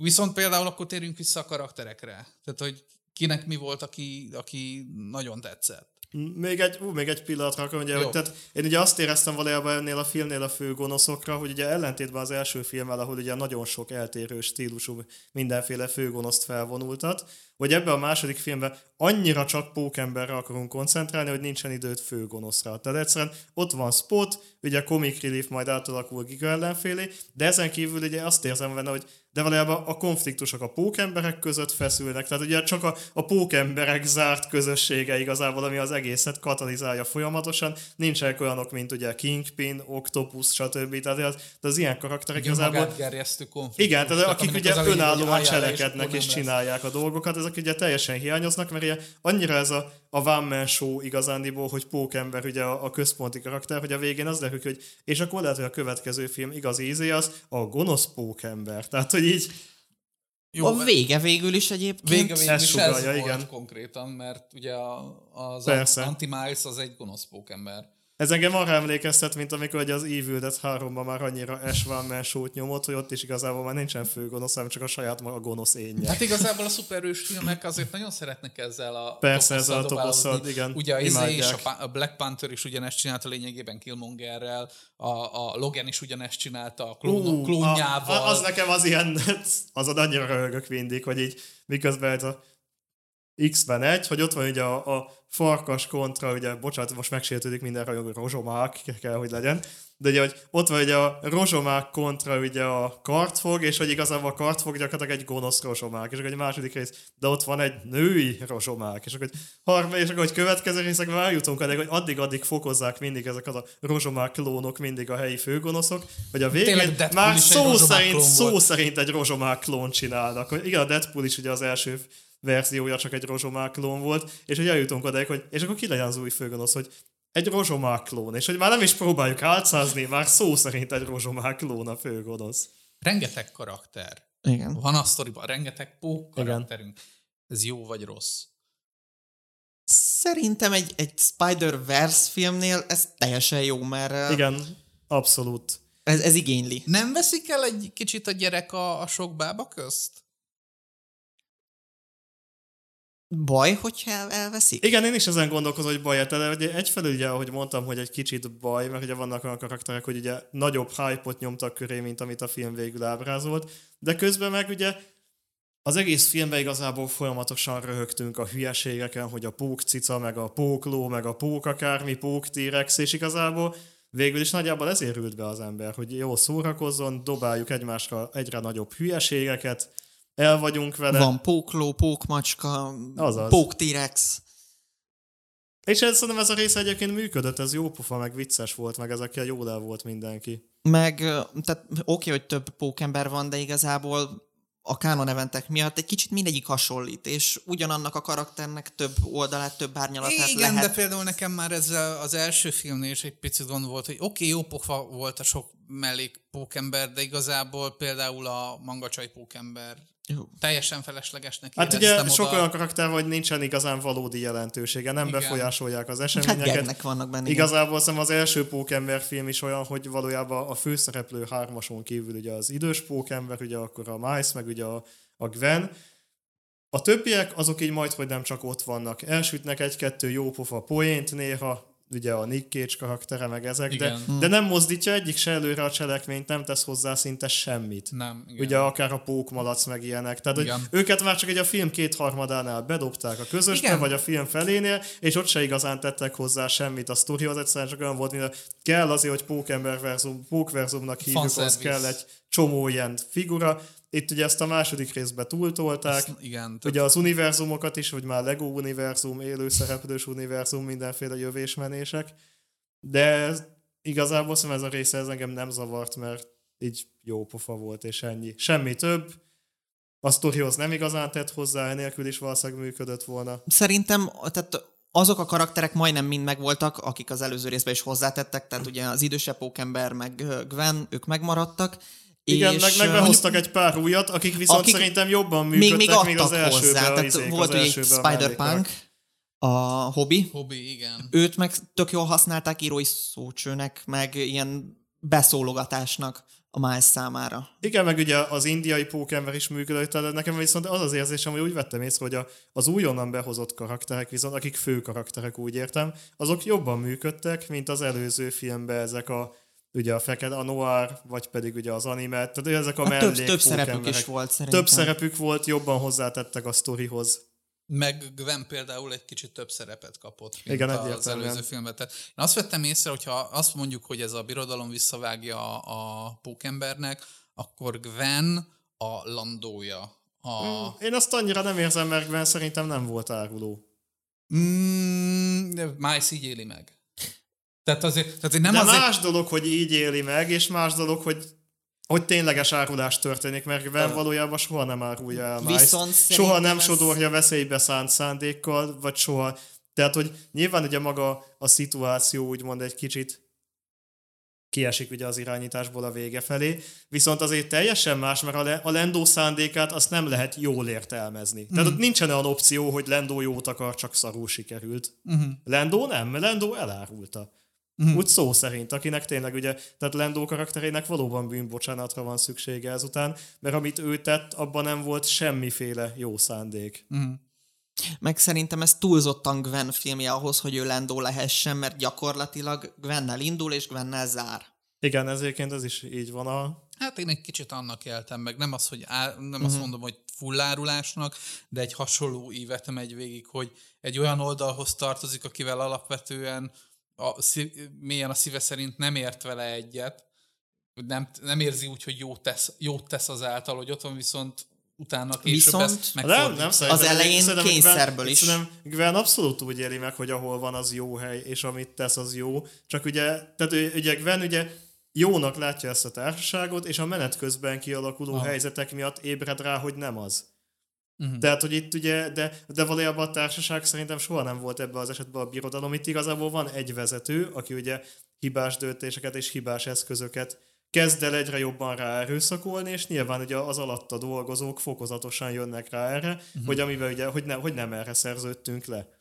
Viszont például akkor térjünk vissza a karakterekre. Tehát, hogy kinek mi volt, aki, aki nagyon tetszett. Még egy, ú, még egy pillanatra akarom, ugye, Jó. hogy, tehát én ugye azt éreztem valójában ennél a filmnél a fő gonoszokra, hogy ugye ellentétben az első filmmel, ahol ugye nagyon sok eltérő stílusú mindenféle főgonoszt felvonultat, hogy ebbe a második filmben annyira csak pókemberre akarunk koncentrálni, hogy nincsen időt főgonoszra. Tehát egyszerűen ott van Spot, ugye Comic Relief majd átalakul Giga ellenfélé, de ezen kívül ugye azt érzem benne, hogy de valójában a konfliktusok a pókemberek között feszülnek, tehát ugye csak a, a pókemberek zárt közössége igazából, ami az egészet katalizálja folyamatosan, nincsenek olyanok, mint ugye Kingpin, Octopus, stb. Tehát az, de az ilyen karakterek igazából gerjesztő konfliktus. igen, tehát akik ugye önállóan cselekednek és lesz. csinálják a dolgokat, ezek ugye teljesen hiányoznak, mert ugye annyira ez a, a One Man Show igazándiból, hogy Pókember ugye a, a központi karakter, hogy a végén az ki, hogy és akkor lehet, hogy a következő film igazi ízé az a gonosz Pókember. Tehát, hogy így Jó, a vége végül is egyébként. Vége végül is sugallja, ez volt igen. konkrétan, mert ugye a, az Persze. Anti-Miles az egy gonosz pókember. Ez engem arra emlékeztet, mint amikor ugye az Evil Dead 3-ban már annyira Ash One Man Show-t nyomott, hogy ott is igazából már nincsen fő gonosz, hanem csak a saját maga gonosz énje. Hát igazából a szuperős filmek azért nagyon szeretnek ezzel a Persze, ezzel a toposszal, igen, Ugye a, izé és a, Black Panther is ugyanezt csinálta lényegében Killmongerrel, a, a Logan is ugyanezt csinálta a klón, Ú, klónjával. A, a, az nekem az ilyen, (laughs) azon annyira röhögök mindig, hogy így miközben ez a X-ben egy, hogy ott van ugye a, a farkas kontra, ugye, bocsánat, most megsértődik minden rajongó, rozsomák kell, hogy legyen, de ugye, hogy ott van ugye a rozsomák kontra ugye a kartfog, és hogy igazából a kartfog gyakorlatilag egy gonosz rozsomák, és akkor egy második rész, de ott van egy női rozsomák, és akkor, harma, és akkor hogy következő részekben már jutunk addig, hogy addig-addig fokozzák mindig ezek az a rozsomák klónok mindig a helyi főgonoszok, hogy a végén Tényleg már szó szerint, szó szerint egy rozsomák klón csinálnak. Igen, a Deadpool is ugye az első verziója csak egy rozsomák klón volt, és hogy eljutunk oda, hogy és akkor ki legyen az új főgonosz, hogy egy rozsomák klón, és hogy már nem is próbáljuk álcázni, már szó szerint egy rozsomák klón a főgonosz. Rengeteg karakter. Igen. Van a sztoriban rengeteg pók Igen. karakterünk. Ez jó vagy rossz? Szerintem egy, egy Spider-Verse filmnél ez teljesen jó, mert Igen, abszolút. Ez, ez igényli. Nem veszik el egy kicsit a gyerek a, a sok bába közt? Baj, hogyha el, elveszik? Igen, én is ezen gondolkozom, hogy baj, de ugye egyfelől ugye, ahogy mondtam, hogy egy kicsit baj, mert ugye vannak olyan karakterek, hogy ugye nagyobb hype-ot nyomtak köré, mint amit a film végül ábrázolt, de közben meg ugye az egész filmben igazából folyamatosan röhögtünk a hülyeségeken, hogy a pók cica, meg a pókló, meg a pók akármi, pók T-rex, és igazából végül is nagyjából ezért ült be az ember, hogy jó szórakozzon, dobáljuk egymásra egyre nagyobb hülyeségeket, el vagyunk vele. Van pókló, pókmacska, Azaz. póktirex. És ez, szerintem ez a része egyébként működött, ez jó pofa, meg vicces volt, meg ezekkel jól el volt mindenki. Meg, tehát oké, okay, hogy több pókember van, de igazából a kánon eventek miatt egy kicsit mindegyik hasonlít, és ugyanannak a karakternek több oldalát, több árnyalatát Igen, lehet. de például nekem már ez a- az első filmnél is egy picit gond volt, hogy oké, okay, jó pofa volt a sok mellék pókember, de igazából például a mangacsai pókember. Teljesen feleslegesnek Hát ugye oda. sok olyan karakter, van, hogy nincsen igazán valódi jelentősége, nem Igen. befolyásolják az Hát eseményeket. gegnek vannak benne. Igazából szerintem az első pókember film is olyan, hogy valójában a főszereplő hármason kívül ugye az idős pókember, ugye akkor a Mice, meg ugye a, a Gwen. A többiek azok így majd, hogy nem csak ott vannak. Elsütnek egy-kettő jó pofa poént néha, ugye a Nick Cage karaktere, meg ezek, de, Igen. de nem mozdítja egyik se előre a cselekményt, nem tesz hozzá szinte semmit. Nem, igen. Ugye akár a pókmalac meg ilyenek. Tehát, hogy őket már csak egy a film kétharmadánál bedobták a közösbe, Igen. vagy a film felénél, és ott se igazán tettek hozzá semmit. A sztorihoz egyszerűen csak olyan volt, mint kell azért, hogy pókember verzum, pókverzumnak hívjuk, az kell egy csomó ilyen figura. Itt ugye ezt a második részbe túltolták. Ezt- igen, tehát Ugye az univerzumokat is, hogy már Lego univerzum, élőszereplős univerzum, mindenféle jövésmenések. De ez, igazából szerintem ez a része ez engem nem zavart, mert így jó pofa volt, és ennyi. Semmi több. A sztorihoz nem igazán tett hozzá, enélkül is valószínűleg működött volna. Szerintem tehát azok a karakterek majdnem mind megvoltak, akik az előző részben is hozzátettek, tehát (clears throat) ugye az idősebb pókember, meg Gwen, ők megmaradtak. Igen, és, meg, meg behoztak egy pár újat, akik viszont Akik szerintem jobban még, működtek, még adtak még az elsőben. hozzá. Tehát izék, volt az ugye egy Spider-Punk, a Hobby, hobby, igen. őt meg tök jól használták írói szócsőnek, meg ilyen beszólogatásnak a Miles számára. Igen, meg ugye az indiai pókember is működött, de nekem viszont az az érzésem, hogy úgy vettem észre, hogy a, az újonnan behozott karakterek, viszont akik fő karakterek, úgy értem, azok jobban működtek, mint az előző filmben ezek a ugye a fekete, a noir, vagy pedig ugye az anime, tehát ezek a több, mellék több szerepük pókemberek. is volt szerintem. Több szerepük volt, jobban hozzátettek a sztorihoz. Meg Gwen például egy kicsit több szerepet kapott, mint Igen, az előző filmben. Tehát én azt vettem észre, hogyha azt mondjuk, hogy ez a birodalom visszavágja a pókembernek, akkor Gwen a landója. A... Én azt annyira nem érzem, mert Gwen szerintem nem volt áruló. Mm, de Miles így éli meg. Tehát azért, tehát én nem De azért... más dolog, hogy így éli meg, és más dolog, hogy hogy tényleges árulás történik, mert Gwen valójában soha nem árulja el. Viszont Soha nem ez- sodorja veszélybe szánt szándékkal, vagy soha. Tehát, hogy nyilván ugye maga a szituáció úgymond egy kicsit kiesik ugye az irányításból a vége felé, viszont azért teljesen más, mert a, le, a Lendó szándékát azt nem lehet jól értelmezni. Tehát Mhm. ott nincsen olyan opció, hogy Lendó jót akar, csak szarul sikerült. Uh-huh. Lendó nem, Lendó elárulta. Mhm. Úgy szó szerint, akinek tényleg ugye, tehát Lendó karakterének valóban bűnbocsánatra van szüksége ezután, mert amit ő tett, abban nem volt semmiféle jó szándék. Uh-huh. Meg szerintem ez túlzottan Gwen filmje ahhoz, hogy ő Lendó lehessen, mert gyakorlatilag Gwennel indul és Gwennel zár. Igen, ezért ez is így van a... Hát én egy kicsit annak éltem meg. Nem az, hogy á, nem Mhm. azt mondom, hogy fullárulásnak, de egy hasonló ívet megy végig, hogy egy olyan oldalhoz tartozik, akivel alapvetően a, szív, mélyen a szíve szerint nem ért vele egyet, nem, nem érzi úgy, hogy jót tesz, jót tesz azáltal, hogy ott van, viszont utána később Viszont- ezt Nem, nem. Az elején szerintem kényszerből Gwen, is. Szerintem Gwen abszolút úgy éli meg, hogy ahol van, az jó hely, és amit tesz, az jó. Csak ugye, tehát ő- ugye Gwen ugye jónak látja ezt a társaságot, és a menet közben kialakuló Aha. helyzetek miatt ébred rá, hogy nem az. Mhm. Tehát, hogy itt ugye, de, de valójában a társaság szerintem soha nem volt ebben az esetben a birodalom. Itt igazából van egy vezető, aki ugye hibás döntéseket és hibás eszközöket kezd el egyre jobban rá erőszakolni, és nyilván ugye az alatta dolgozók fokozatosan jönnek rá erre, uh-huh. hogy amiben ugye, hogy, ne, hogy nem erre szerződtünk le.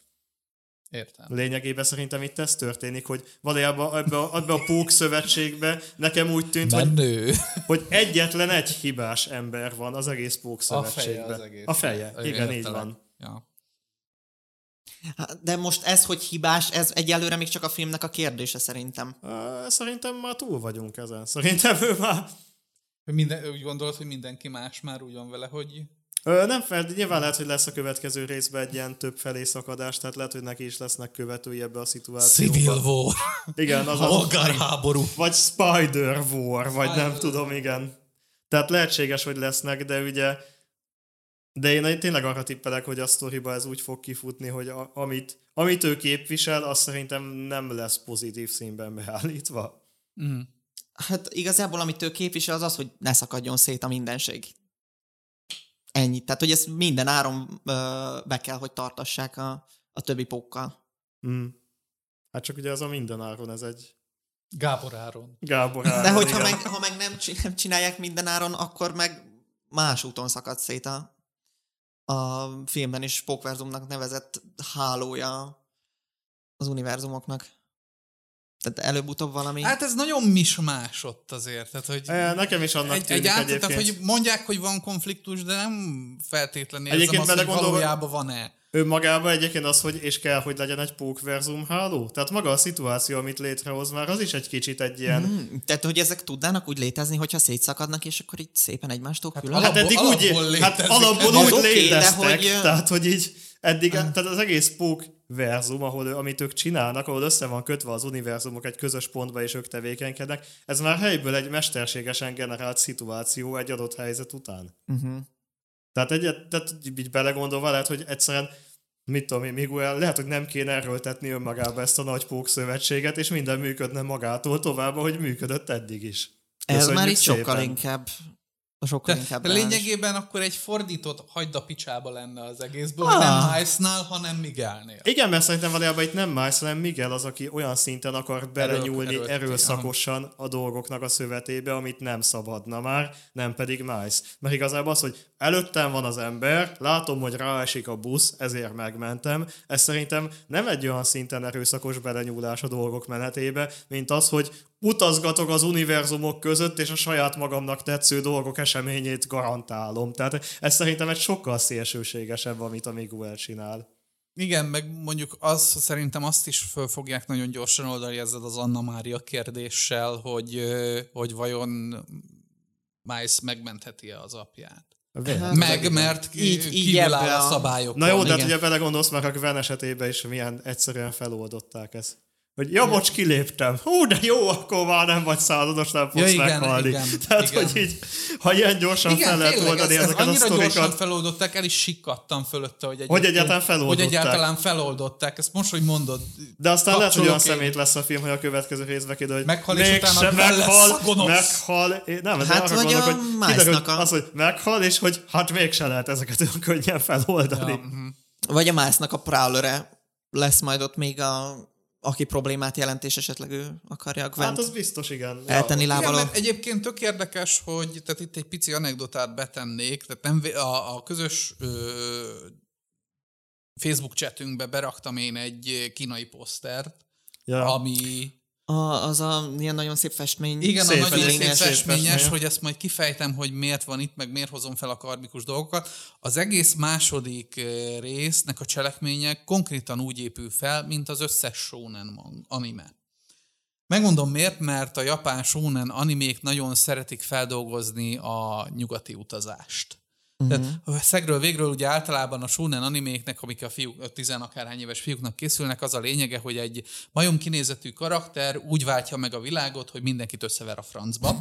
Értem. Lényegében szerintem itt ez történik, hogy valójában ebbe a, ebbe a pók szövetségbe nekem úgy tűnt, hogy, hogy egyetlen egy hibás ember van az egész pók A feje szövetségben. az egész. A feje, igen, így van. Ja. De most ez, hogy hibás, ez egyelőre még csak a filmnek a kérdése szerintem. Szerintem már túl vagyunk ezen. Szerintem ő már... Minden, úgy gondolod, hogy mindenki más már úgy van vele, hogy Ö, Nem fel, nyilván lehet, hogy lesz a következő részben egy ilyen több felé szakadás, tehát lehet, hogy neki is lesznek követői ebbe a szituációba. Civil War, Igen, az polgárháború. vagy Spider War, vagy nem Spider- tudom, igen. Tehát lehetséges, hogy lesznek, de ugye de én tényleg arra tippelek, hogy a sztoriba ez úgy fog kifutni, hogy a, amit, amit ő képvisel, az szerintem nem lesz pozitív színben beállítva. Mm. Hát igazából, amit ő képvisel, az az, hogy ne szakadjon szét a mindenség. Ennyi. Tehát, hogy ezt minden áron ö, be kell, hogy tartassák a, a többi pókkal. Mm. Hát csak ugye ez a mindenáron, ez egy Gábor Áron. Gábor De Áron, hogyha igen. meg, ha meg nem, nem csinálják minden áron, akkor meg más úton szakad szét a, a filmben is Pókverzumnak nevezett hálója az univerzumoknak. Tehát előbb-utóbb valami... Hát ez nagyon mismás ott azért. Tehát, hogy E, Nekem is annak egy, tűnik egy át, egyébként. tehát, hogy mondják, hogy van konfliktus, de nem feltétlenül érzem Egyébként azt, hogy valójában van-e. Önmagában egyébként az, hogy és kell, hogy legyen egy pókverzum háló. Tehát maga a szituáció, amit létrehoz már, az is egy kicsit egy ilyen... Hmm, tehát, hogy ezek tudnának úgy létezni, hogyha szétszakadnak, és akkor így szépen egymástól Hát külön. Hát Alapból- eddig úgy, alapból hát létezik. alapból Ez úgy de léteztek, hogy- tehát hogy így eddig, tehát az egész pók verzum, ahol, amit ők csinálnak, ahol össze van kötve az univerzumok egy közös pontba, és ők tevékenykednek, ez már helyből egy mesterségesen generált szituáció egy adott helyzet után. Uh-huh. Tehát, egyet, tehát így belegondolva lehet, hogy egyszerűen mit tudom én, Miguel, lehet, hogy nem kéne erőltetni önmagába ezt a nagy pók szövetséget, és minden működne magától tovább, hogy működött eddig is. Ez már itt sokkal inkább sokkal De, inkább lényegében akkor egy fordított hagyd a picsába lenne az egészből, Ah. hogy nem Miles-nál, hanem Miguelnél. Igen, mert szerintem valójában itt nem más, hanem Miguel az, aki olyan szinten akar belenyúlni erőlteti, erőszakosan a dolgoknak a szövetébe, amit nem szabadna már, nem pedig Miles. Mert igazából az, hogy előttem van az ember, látom, hogy ráesik a busz, ezért megmentem. Ez szerintem nem egy olyan szinten erőszakos belenyúlás a dolgok menetébe, mint az, hogy utazgatok az univerzumok között, és a saját magamnak tetsző dolgok eseményét garantálom. Tehát ez szerintem egy sokkal szélsőségesebb, amit a Miguel csinál. Igen, meg mondjuk az szerintem azt is föl fogják nagyon gyorsan oldani ezzel az Anna Mária kérdéssel, hogy, hogy vajon Miles megmentheti-e az apját. Hát, Meg, mert Így- így, így kívül áll a a- szabályokon. Na jó, de hát ugye belegondolsz már a Gwen esetében is, milyen egyszerűen feloldották ezt. Hogy ja, bocs, kiléptem. Hú, de jó, akkor már nem vagy százados, nem fogsz Ja, igen, meghalni. igen, Tehát, igen. hogy így, ha ilyen gyorsan Igen, fel lehet oldani ez, ez ezeket a annyira gyorsan sztorikat. feloldották, el is sikkadtam fölötte, hogy, Hogy egyáltalán feloldották. Hogy egyáltalán feloldották. Ezt most, hogy mondod, De aztán lehet, hogy olyan szemét lesz a film, hogy a következő részben kiderül, hogy Meghal, és utána lesz meghal, a gonosz. meghal. É, Nem, hát Hát vagy gondolok, a hogy kiderül, a- az, hogy meghal, és hogy hát mégsem lehet ezeket olyan könnyen feloldani. Ja, mhm. Vagy a Miles-nak a Prowlere lesz majd ott még a aki problémát jelent, és esetleg ő akarja a Gwent Hát az biztos, igen. eltenni Igen, lábalól. mert egyébként tök érdekes, hogy tehát itt egy pici anekdotát betennék, tehát nem, a, a közös ö, Facebook chatünkbe beraktam én egy kínai posztert, Ja. ami A, az a ilyen nagyon szép festmény. igen, Szép a nagyon szép szép festményes, festménye. hogy ezt majd kifejtem, hogy miért van itt, meg miért hozom fel a karmikus dolgokat. Az egész második ö, résznek a cselekménye konkrétan úgy épül fel, mint az összes shonen anime. Megmondom miért, mert a japán shonen animék nagyon szeretik feldolgozni a nyugati utazást. Uh-huh. Tehát szegről végről ugye általában a shonen animéknek, amik a fiúk, a tizenakárhány éves fiúknak készülnek, az a lényege, hogy egy majom kinézetű karakter úgy váltja meg a világot, hogy mindenkit összever a francba.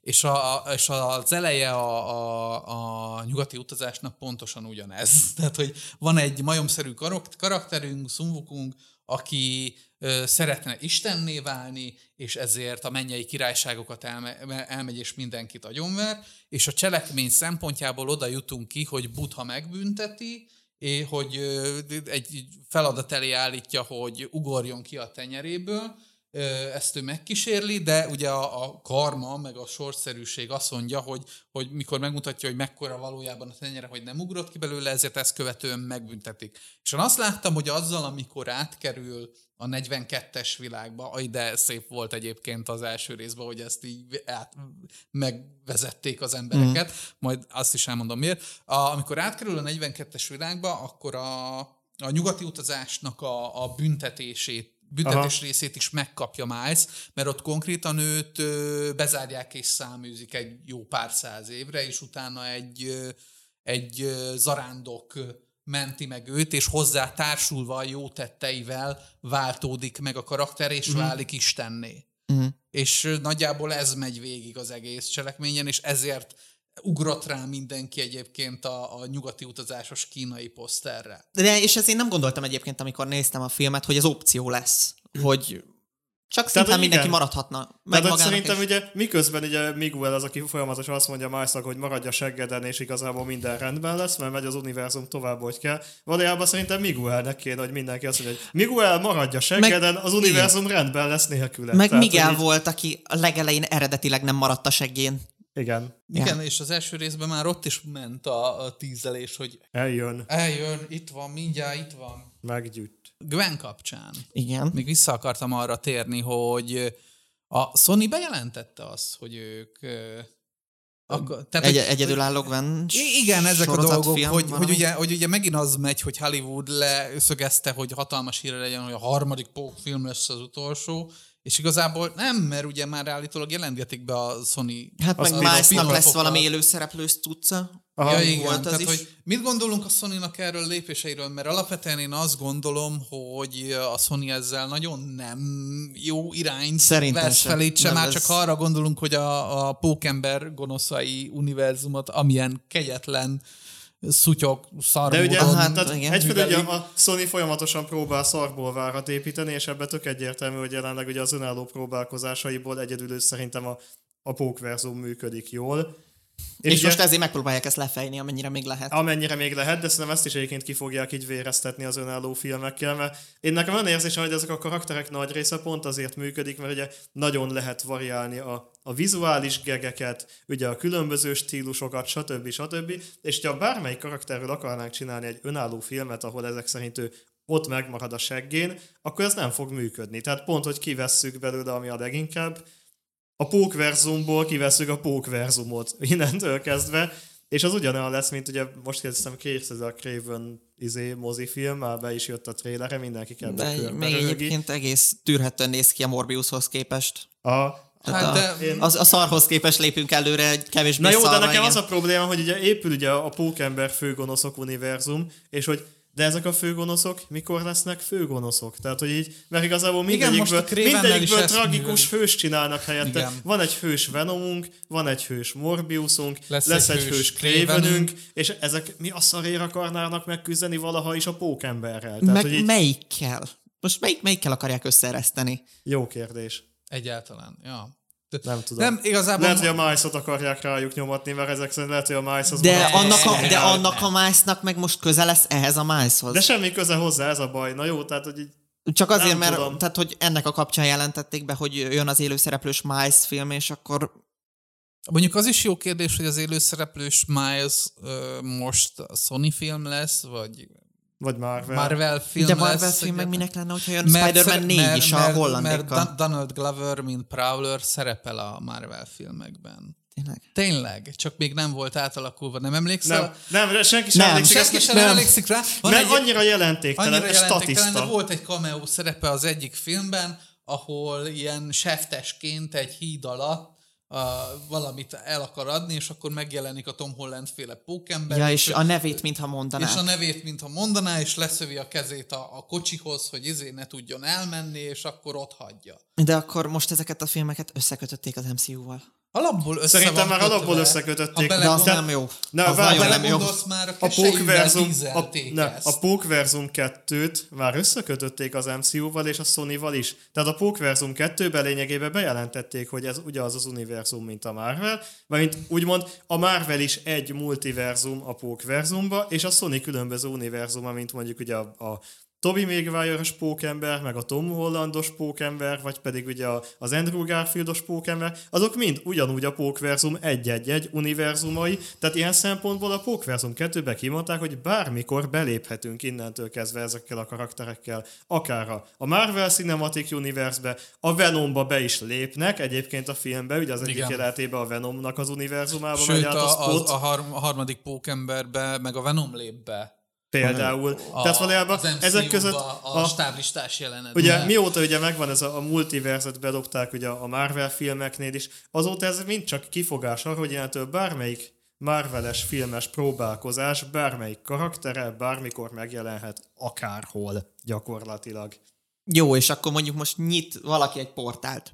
És, a, és az eleje a, a, a nyugati utazásnak pontosan ugyanez. (laughs) Tehát, hogy van egy majomszerű karak- karakterünk, Sunwukung, aki szeretne istenné válni, és ezért a mennyei királyságokat elme, elmegy, és mindenkit agyonver, és a cselekmény szempontjából oda jutunk ki, hogy Buddha megbünteti, és hogy egy feladat elé állítja, hogy ugorjon ki a tenyeréből, ezt ő megkísérli, de ugye a, a karma, meg a sorszerűség azt mondja, hogy, hogy mikor megmutatja, hogy mekkora valójában a tenyere, hogy nem ugrott ki belőle, ezért ezt követően megbüntetik. És én azt láttam, hogy azzal, amikor átkerül a 42-es világba, aj, de szép volt egyébként az első részben, hogy ezt így át, megvezették az embereket, mm. majd azt is elmondom miért. A, amikor átkerül a 42-es világba, akkor a, a nyugati utazásnak a, a büntetését büntetés Aha. részét is megkapja Miles, mert ott konkrétan őt bezárják és száműzik egy jó pár száz évre, és utána egy, egy zarándok menti meg őt, és hozzá társulva a jó tetteivel váltódik meg a karakter, és uh-huh. válik Istenné. Uh-huh. És nagyjából ez megy végig az egész cselekményen, és ezért ugrott rá mindenki egyébként a, a nyugati utazásos kínai poszterre. De és ezt én nem gondoltam egyébként, amikor néztem a filmet, hogy ez opció lesz, hogy csak szinte mindenki maradhatna. Meg Tehát szerintem is. ugye miközben ugye Miguel az, aki folyamatosan azt mondja Majszak, hogy maradja seggeden, és igazából minden rendben lesz, mert megy az univerzum tovább, hogy kell. Valójában szerintem Miguelnek kéne, hogy mindenki azt mondja, hogy Miguel maradja seggeden, meg, az univerzum igen. rendben lesz nélküle. Meg Tehát, Miguel így... volt, aki a legelején eredetileg nem maradt a seggén. Igen. Igen, ja. és az első részben már ott is ment a, a tízelés, hogy eljön. Eljön, itt van, mindjárt itt van. Meggyűjt. Gwen kapcsán. Igen. Még vissza akartam arra térni, hogy a Sony bejelentette azt, hogy ők akkor, tehát, Egy, hogy, egyedülálló Gwen Igen, ezek a dolgok, hogy, hogy, ugye, hogy ugye megint az megy, hogy Hollywood leszögezte, hogy hatalmas híre legyen, hogy a harmadik pók film lesz az utolsó, és igazából nem, mert ugye már állítólag jelentetik be a Sony... Hát meg Miles-nak lesz valami élőszereplős tudca. Aha, ja, igen, volt az tehát, is. hogy mit gondolunk a sony erről a lépéseiről, mert alapvetően én azt gondolom, hogy a Sony ezzel nagyon nem jó irányt Szerintem vesz felé, sem már csak arra gondolunk, hogy a, a pókember gonoszai univerzumot, amilyen kegyetlen szutyok, szarmódon. De ugye, hát, tehát egyfelől ugye a Sony folyamatosan próbál szarból várat építeni, és ebbe tök egyértelmű, hogy jelenleg ugye az önálló próbálkozásaiból egyedül szerintem a, a pókverzum működik jól. És, és ugye, most ezért megpróbálják ezt lefejni, amennyire még lehet. Amennyire még lehet, de szerintem ezt is egyébként ki fogják így véreztetni az önálló filmekkel, mert én nekem van érzésem, hogy ezek a karakterek nagy része pont azért működik, mert ugye nagyon lehet variálni a, a vizuális gegeket, ugye a különböző stílusokat, stb. stb. És ha bármelyik karakterről akarnánk csinálni egy önálló filmet, ahol ezek szerint ő ott megmarad a seggén, akkor ez nem fog működni. Tehát pont, hogy kivesszük belőle, ami a leginkább, a pókverzumból kiveszünk a pókverzumot (laughs) innentől kezdve, és az ugyanolyan lesz, mint ugye most kezdtem készíteni a Craven izé, mozifilm, már be is jött a trélere, mindenki kell még egyébként egész tűrhetően néz ki a Morbiushoz képest. A, Hát a, én... az, a szarhoz képest lépünk előre egy kevésbé Na jó, szarra, de nekem igen. az a probléma, hogy ugye épül ugye a Pókember főgonoszok univerzum, és hogy de ezek a főgonoszok mikor lesznek főgonoszok? Tehát, hogy így, mert igazából mindegyikből, Igen, mindegyikből tragikus hős csinálnak helyette. Igen. Van egy hős Venomunk, van egy hős Morbiusunk, lesz, lesz egy, egy hős Cravenünk, és ezek mi a szarért akarnának megküzdeni valaha is a pókemberrel? Tehát, Meg hogy így... melyikkel? Most melyik, melyikkel akarják összereszteni? Jó kérdés. Egyáltalán, ja. Nem tudom. Nem, igazából... Lehet, hogy a mice akarják rájuk nyomatni, mert ezek szerint lehet, hogy a mice az... De annak, a, de annak a mice meg most köze lesz ehhez a mice De semmi köze hozzá, ez a baj. Na jó, tehát, hogy így csak azért, nem mert tudom. tehát, hogy ennek a kapcsán jelentették be, hogy jön az élőszereplős Miles film, és akkor... Mondjuk az is jó kérdés, hogy az élőszereplős Miles uh, most a Sony film lesz, vagy vagy Marvel. Marvel film De Marvel lesz, film meg minek lenne, hogyha jön Spider-Man 4 mert, is a hollandékkal. Mert Donald Glover, mint Prowler szerepel a Marvel filmekben. Tényleg? Tényleg, csak még nem volt átalakulva, nem emlékszel? Nem, nem senki sem nem, emlékszik, senki sem nem. emlékszik rá. Van mert egy, annyira jelentéktelen, annyira jelentéktelen, de volt egy cameo szerepe az egyik filmben, ahol ilyen seftesként egy híd alatt a, valamit el akar adni, és akkor megjelenik a Tom Holland féle pókember. Ja, és, és a nevét, mintha mondaná. És a nevét, mintha mondaná, és leszövi a kezét a, a kocsihoz, hogy izé ne tudjon elmenni, és akkor ott hagyja. De akkor most ezeket a filmeket összekötötték az MCU-val. Alapból össze Szerintem már alapból összekötötték. De az nem jó. Ne, az vár, nem jó. Már a, a Pókverzum, a, ne, a Pókverzum 2-t már összekötötték az MCU-val és a Sony-val is. Tehát a Pókverzum 2-ben lényegében bejelentették, hogy ez ugyanaz az univerzum, mint a Marvel, mert úgymond a Marvel is egy multiverzum a Pókverzumba, és a Sony különböző univerzuma, mint mondjuk ugye a, a Toby Maguire-os pókember, meg a Tom Hollandos pókember, vagy pedig ugye az Andrew Garfieldos pókember, azok mind ugyanúgy a pókverzum egy-egy-egy univerzumai, tehát ilyen szempontból a pókverzum 2-be kimondták, hogy bármikor beléphetünk innentől kezdve ezekkel a karakterekkel, akár a- Marvel Cinematic Universe-be, a Venomba be is lépnek, egyébként a filmbe, ugye az egyik Igen. jelenetében a Venomnak az univerzumába megy Sőt, át a, a, Spot. a, a harmadik pókemberbe, meg a Venom lép be. Például. A, Tehát valójában ezek között a, a, stáblistás jelenet. ugye mióta ugye megvan ez a, a multiverzet bedobták ugye a Marvel filmeknél is, azóta ez mind csak kifogás arra, hogy innentől bármelyik Marveles filmes próbálkozás, bármelyik karaktere bármikor megjelenhet akárhol gyakorlatilag. Jó, és akkor mondjuk most nyit valaki egy portált.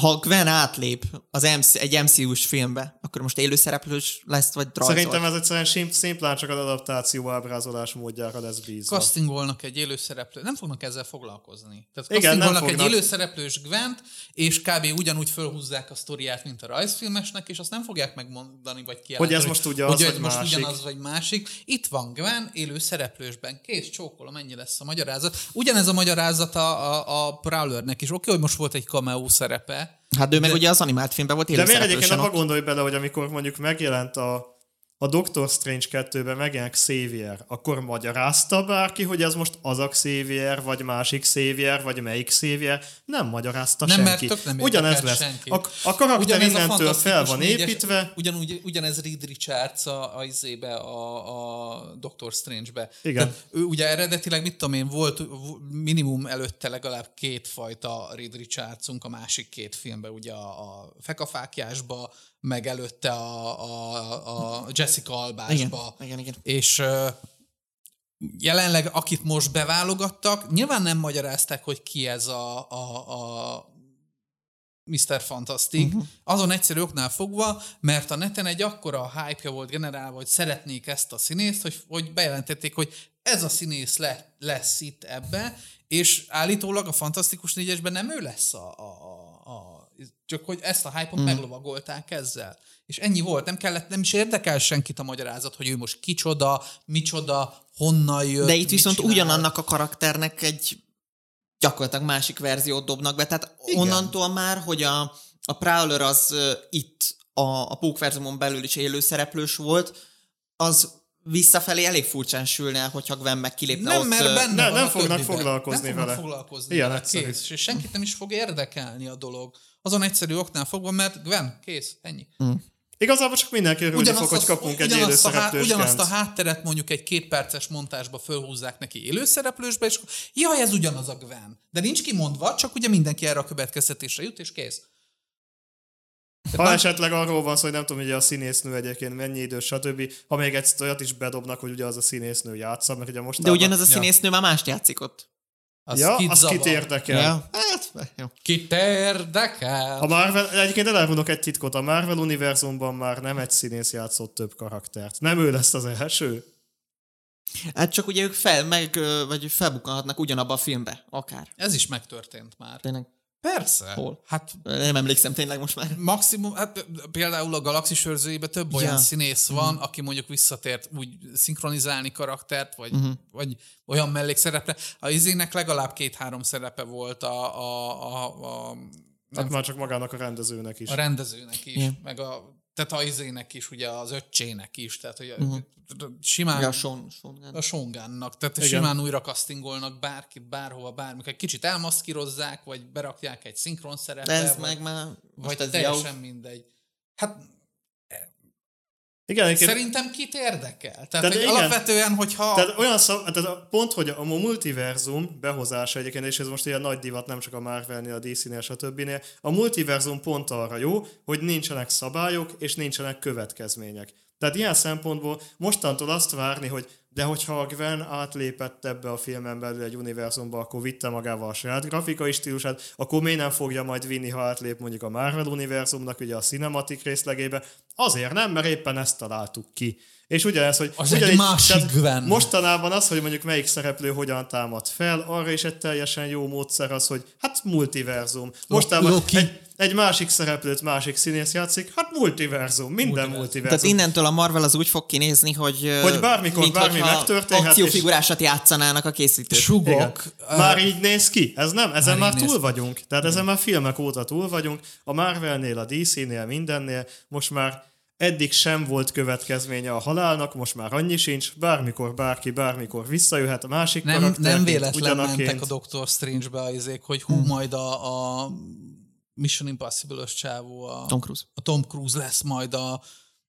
Ha Gwen átlép az MC, egy MCU-s filmbe, akkor most élőszereplős lesz, vagy rajzolt? Szerintem ez egyszerűen sim- szimplán csak az adaptáció ábrázolás módjára lesz bízva. Castingolnak egy élőszereplő, nem fognak ezzel foglalkozni. Tehát Igen, nem castingolnak egy fognak. élőszereplős Gwent, és kb. ugyanúgy fölhúzzák a sztoriát, mint a rajzfilmesnek, és azt nem fogják megmondani, vagy kijelenteni. Hogy ez most ugyanaz, hogy, vagy hogy most másik. ugyanaz, vagy másik. Itt van Gwen, élőszereplősben, kész, csókolom, ennyi lesz a magyarázat. Ugyanez a magyarázat a, a, a Prowlernek is. Oké, hogy most volt egy cameo szerepe, Hát ő meg ugye az animált filmben volt De miért egyébként abba gondolj bele, hogy amikor mondjuk megjelent a, a Doctor Strange 2-ben megjelent Xavier, akkor magyarázta bárki, hogy ez most az a Xavier, vagy másik Xavier, vagy melyik Xavier? Nem magyarázta Nem, mert senki. tök nem Ugyanez lesz. senkit. A, a karakter Ugyanez a innentől fel fantasztikus van négyes- építve, Ugyanúgy, ugyanez Reed Richards a, a, izébe, a, a Doctor Strange-be. Igen. Tehát ő ugye eredetileg, mit tudom én, volt minimum előtte legalább két fajta Reed Richardsunk a másik két filmben, ugye a, a Fekafákjásba, meg előtte a, a, a Jessica Igen, Albásba. igen, igen. És ö, jelenleg, akit most beválogattak, nyilván nem magyarázták, hogy ki ez a, a, a Mr. Fantastic, Mhm. uh-huh. azon egyszerű oknál fogva, mert a neten egy akkora hype volt generálva, hogy szeretnék ezt a színészt, hogy, hogy bejelentették, hogy ez a színész le, lesz itt ebbe, és állítólag a Fantasztikus négyesben nem ő lesz a, a, a csak hogy ezt a hype-ot mm. meglovagolták ezzel. És ennyi volt, nem kellett, nem is érdekel senkit a magyarázat, hogy ő most kicsoda, micsoda, honnan jött, De itt viszont csinál. ugyanannak a karakternek egy gyakorlatilag másik verziót dobnak be. Tehát Igen. Igen. onnantól már, hogy a, a Prowler az uh, itt a, a pókverzumon belül is élő szereplős volt, az visszafelé elég furcsán sülne, hogyha Gwen meg kilépne Nem, ott. mert benne Ne- van nem a fognak foglalkozni nem fognak vele. foglalkozni Ilyen vele, egyszerű. kész. És senkit nem is fog érdekelni a dolog. Azon egyszerű oknál fogva, mert Gwen, kész, ennyi. igazából csak mindenki örülni fog, hogy kapunk egy ugyanazt, a, há, élőszereplős ugyanazt a hátteret mondjuk egy két perces montásba fölhúzzák neki élőszereplősbe, és jaj, ez ugyanaz a Gwen. De nincs kimondva, csak ugye mindenki erre a következtetésre jut, és kész. Ha esetleg arról van szó, hogy nem tudom, hogy a színésznő egyébként mennyi idős, stb. Ha még egy olyat is bedobnak, hogy ugye az a színésznő játsza, mert ugye most De ugyanaz a Ja. színésznő már mást játszik ott. Az ja, kit az zavar. kit érdekel. Ja. Hát, jó. Kit érdekel? A Marvel, egyébként elárulok egy titkot, a Marvel univerzumban már nem egy színész játszott több karaktert. Nem ő lesz az első. Hát csak ugye ők fel, meg, vagy felbukkanhatnak ugyanabba a filmbe, akár. Ez is megtörtént már. Tényleg. Persze. Hol? Hát Nem emlékszem tényleg most már. maximum, hát például a Galaxis őrzőjében több olyan Ja. színész van, Mhm. aki mondjuk visszatért úgy szinkronizálni karaktert, vagy, Mhm. vagy olyan mellékszereple. A izének legalább két-három szerepe volt a, a, a, a, Hát már csak magának a rendezőnek is. a rendezőnek is, Igen. meg a tehát a izének is, ugye az öccsének is, tehát hogy uh-huh. simán Ja, Sean, Sean Gunn. a Songannak, tehát Igen. simán újra castingolnak bárkit, bárhova, bármikor. Kicsit elmaszkírozzák, vagy berakják egy szinkron szerepbe, ez vagy, meg már... vagy teljesen jó. mindegy. Hát Igen, egyébként Szerintem kit érdekel? Tehát, Tehát hogy igen. alapvetően, hogyha... Tehát olyan szab, tehát a pont, hogy a multiverzum behozása egyébként, és ez most ilyen nagy divat, nem csak a Marvelnél, a DC-nél, stb. A multiverzum pont arra jó, hogy nincsenek szabályok, és nincsenek következmények. Tehát ilyen szempontból mostantól azt várni, hogy de hogyha a Gwen átlépett ebbe a filmen belül egy univerzumba, akkor vitte magával a saját grafikai stílusát, akkor miért nem fogja majd vinni, ha átlép mondjuk a Marvel univerzumnak, ugye a cinematic részlegébe. Azért nem, mert éppen ezt találtuk ki. És ugyanez, hogy Az egy ugyanígy- másik Gwen. Mostanában az, hogy mondjuk melyik szereplő hogyan támad fel, arra is egy teljesen jó módszer az, hogy hát multiverzum. Mostában Loki. egy, egy másik szereplőt másik színész játszik, hát multiverzum, minden multiverzum. Tehát innentől a Marvel az úgy fog kinézni, hogy... hogy bármikor, mint bármi megtörténhet. és- akciófigurásat játszanának a készítők. Sugok. Igen. Már így néz ki? Ez nem, ezen Már már, túl ki. vagyunk. Tehát ezen már filmek óta túl vagyunk. A Marvelnél, a DC-nél, mindennél most már eddig sem volt következménye a halálnak, most már annyi sincs. Bármikor bárki, bármikor visszajöhet a másik Nem, nem véletlen ugyanaként. mentek a Doctor Strange-be az izék, hogy hú, majd a, a Mission Impossible-ös csávó, a Tom Cruise. a Tom Cruise lesz majd a,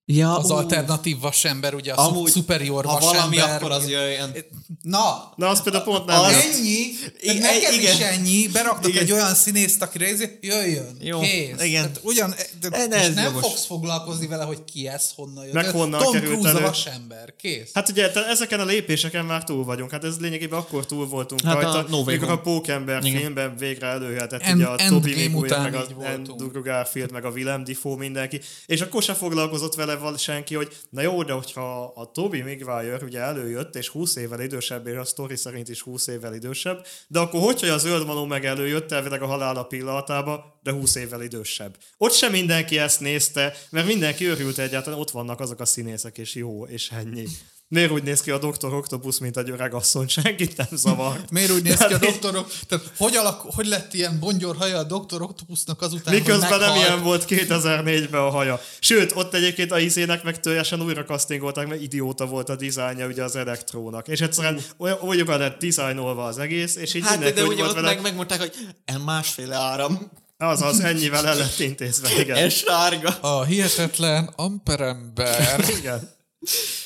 Ja, az ú, alternatív vasember, ugye a Amúgy, superior ha vasember. valami, akkor az jöjjön. Na, Na, az például pont nem Az- ennyi, Igen, nekem igen. is ennyi, beraktak Igen. egy olyan színészt, akire ezért jöjjön, Jó, kész. igen. Tehát ugyan, de, De és nem jogos. fogsz foglalkozni vele, hogy ki ez, honnan jött. Meg honnan Tom került Cruise elő. a vasember, kész. Hát ugye te- ezeken a lépéseken már túl vagyunk. Hát ez lényegében akkor túl voltunk Hát a rajta, No Way mikor a. Pókember filmben végre előhetett End- ugye a Toby Maguire, meg a. Andrew Garfield, meg a Willem Dafoe mindenki. És akkor se foglalkozott vele val- senki, hogy na jó, de hogyha a Toby Maguire ugye előjött, és 20 évvel idősebb, és a sztori szerint is 20 évvel idősebb, de akkor hogyha a zöld manó meg előjött, elvileg a halála pillanatába, de 20 évvel idősebb. Ott sem mindenki ezt nézte, mert mindenki örült egyáltalán, ott vannak azok a színészek, és jó, és ennyi. Miért úgy néz ki a Dr. Octopus, mint egy öreg asszony? Senkit nem zavar. Miért úgy néz ki a doktorok? Tehát hogy, alak, hogy lett ilyen bongyor haja a doktor Octopusnak azután, Miközben hogy nem ilyen volt 2004-ben a haja. Sőt, ott egyébként a izének meg teljesen újra castingolták, mert idióta volt a dizájnja ugye az elektrónak. És egyszerűen olyan, olyan lett dizájnolva az egész, és így Hát, de úgy ugye ott vele, meg, megmondták, hogy el másféle áram. azaz, ennyivel el lett intézve, igen. (laughs) Ez sárga. A hihetetlen amperember. igen.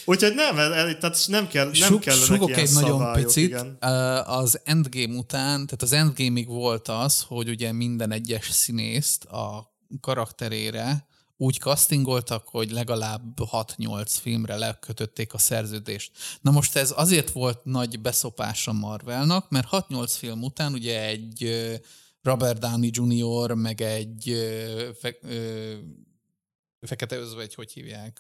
Úgyhogy nem, tehát nem kell, nem Sug, kellene sugok egy nagyon picit. Igen. Az Endgame után, tehát az Endgame-ig volt az, hogy ugye minden egyes színészt a karakterére úgy castingoltak, hogy legalább 6-8 filmre lekötötték a szerződést. Na most ez azért volt nagy beszopás a Marvelnak, mert 6-8 film után ugye egy Robert Downey Jr., meg egy fe, ö, Fekete Özvegy, hogy hívják?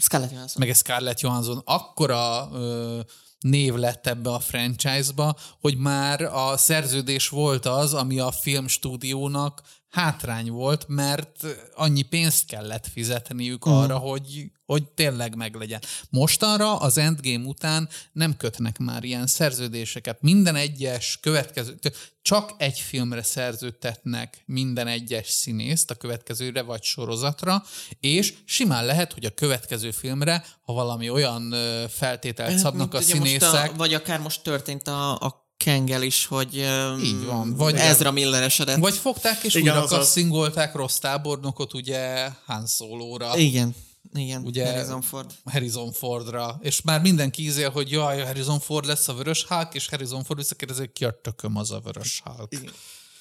Scarlett Johansson. meg Scarlett Johansson akkora ö, név lett ebbe a franchise-ba, hogy már a szerződés volt az, ami a filmstúdiónak hátrány volt, mert annyi pénzt kellett fizetniük arra, hogy, hogy tényleg meglegyen. Mostanra az Endgame után nem kötnek már ilyen szerződéseket. Minden egyes következő, csak egy filmre szerződtetnek minden egyes színészt a következőre vagy sorozatra, és simán lehet, hogy a következő filmre, ha valami olyan feltételt szabnak a Mint színészek, A, vagy akár most történt a, a Kengel is, hogy Így van, vagy- Ezra Miller esedett. vagy fogták és Igen, újra azaz. castingolták rossz tábornokot ugye Han Solo-ra. Igen, igen, Ugye- Harrison Ford. Harrison Fordra, és már mindenki ízél, hogy jaj, Harrison Ford lesz a vörös Hulk, és Harrison Ford visszakérdezi, ki a tököm az a vörös. Igen.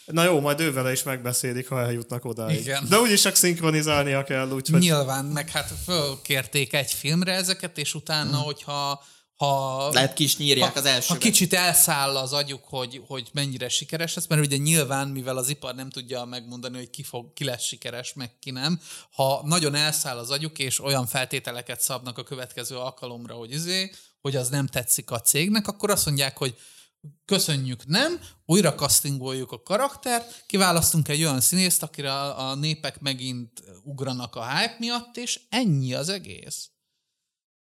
Na jó, majd ővele is megbeszélik, ha eljutnak odáig. Igen. De úgyis csak szinkronizálnia kell, úgyhogy Nyilván, meg hát fölkérték egy filmre ezeket, és utána, hogyha ha, Lehet ki is nyírják ha, az elsőbe. ha kicsit elszáll az agyuk, hogy, hogy mennyire sikeres lesz, mert ugye nyilván, mivel az ipar nem tudja megmondani, hogy ki, fog, ki lesz sikeres, meg ki nem, ha nagyon elszáll az agyuk, és olyan feltételeket szabnak a következő alkalomra, hogy izé, hogy az nem tetszik a cégnek, akkor azt mondják, hogy köszönjük, nem, újra castingoljuk a karaktert, kiválasztunk egy olyan színészt, akire a, a népek megint ugranak a hype miatt, és ennyi az egész.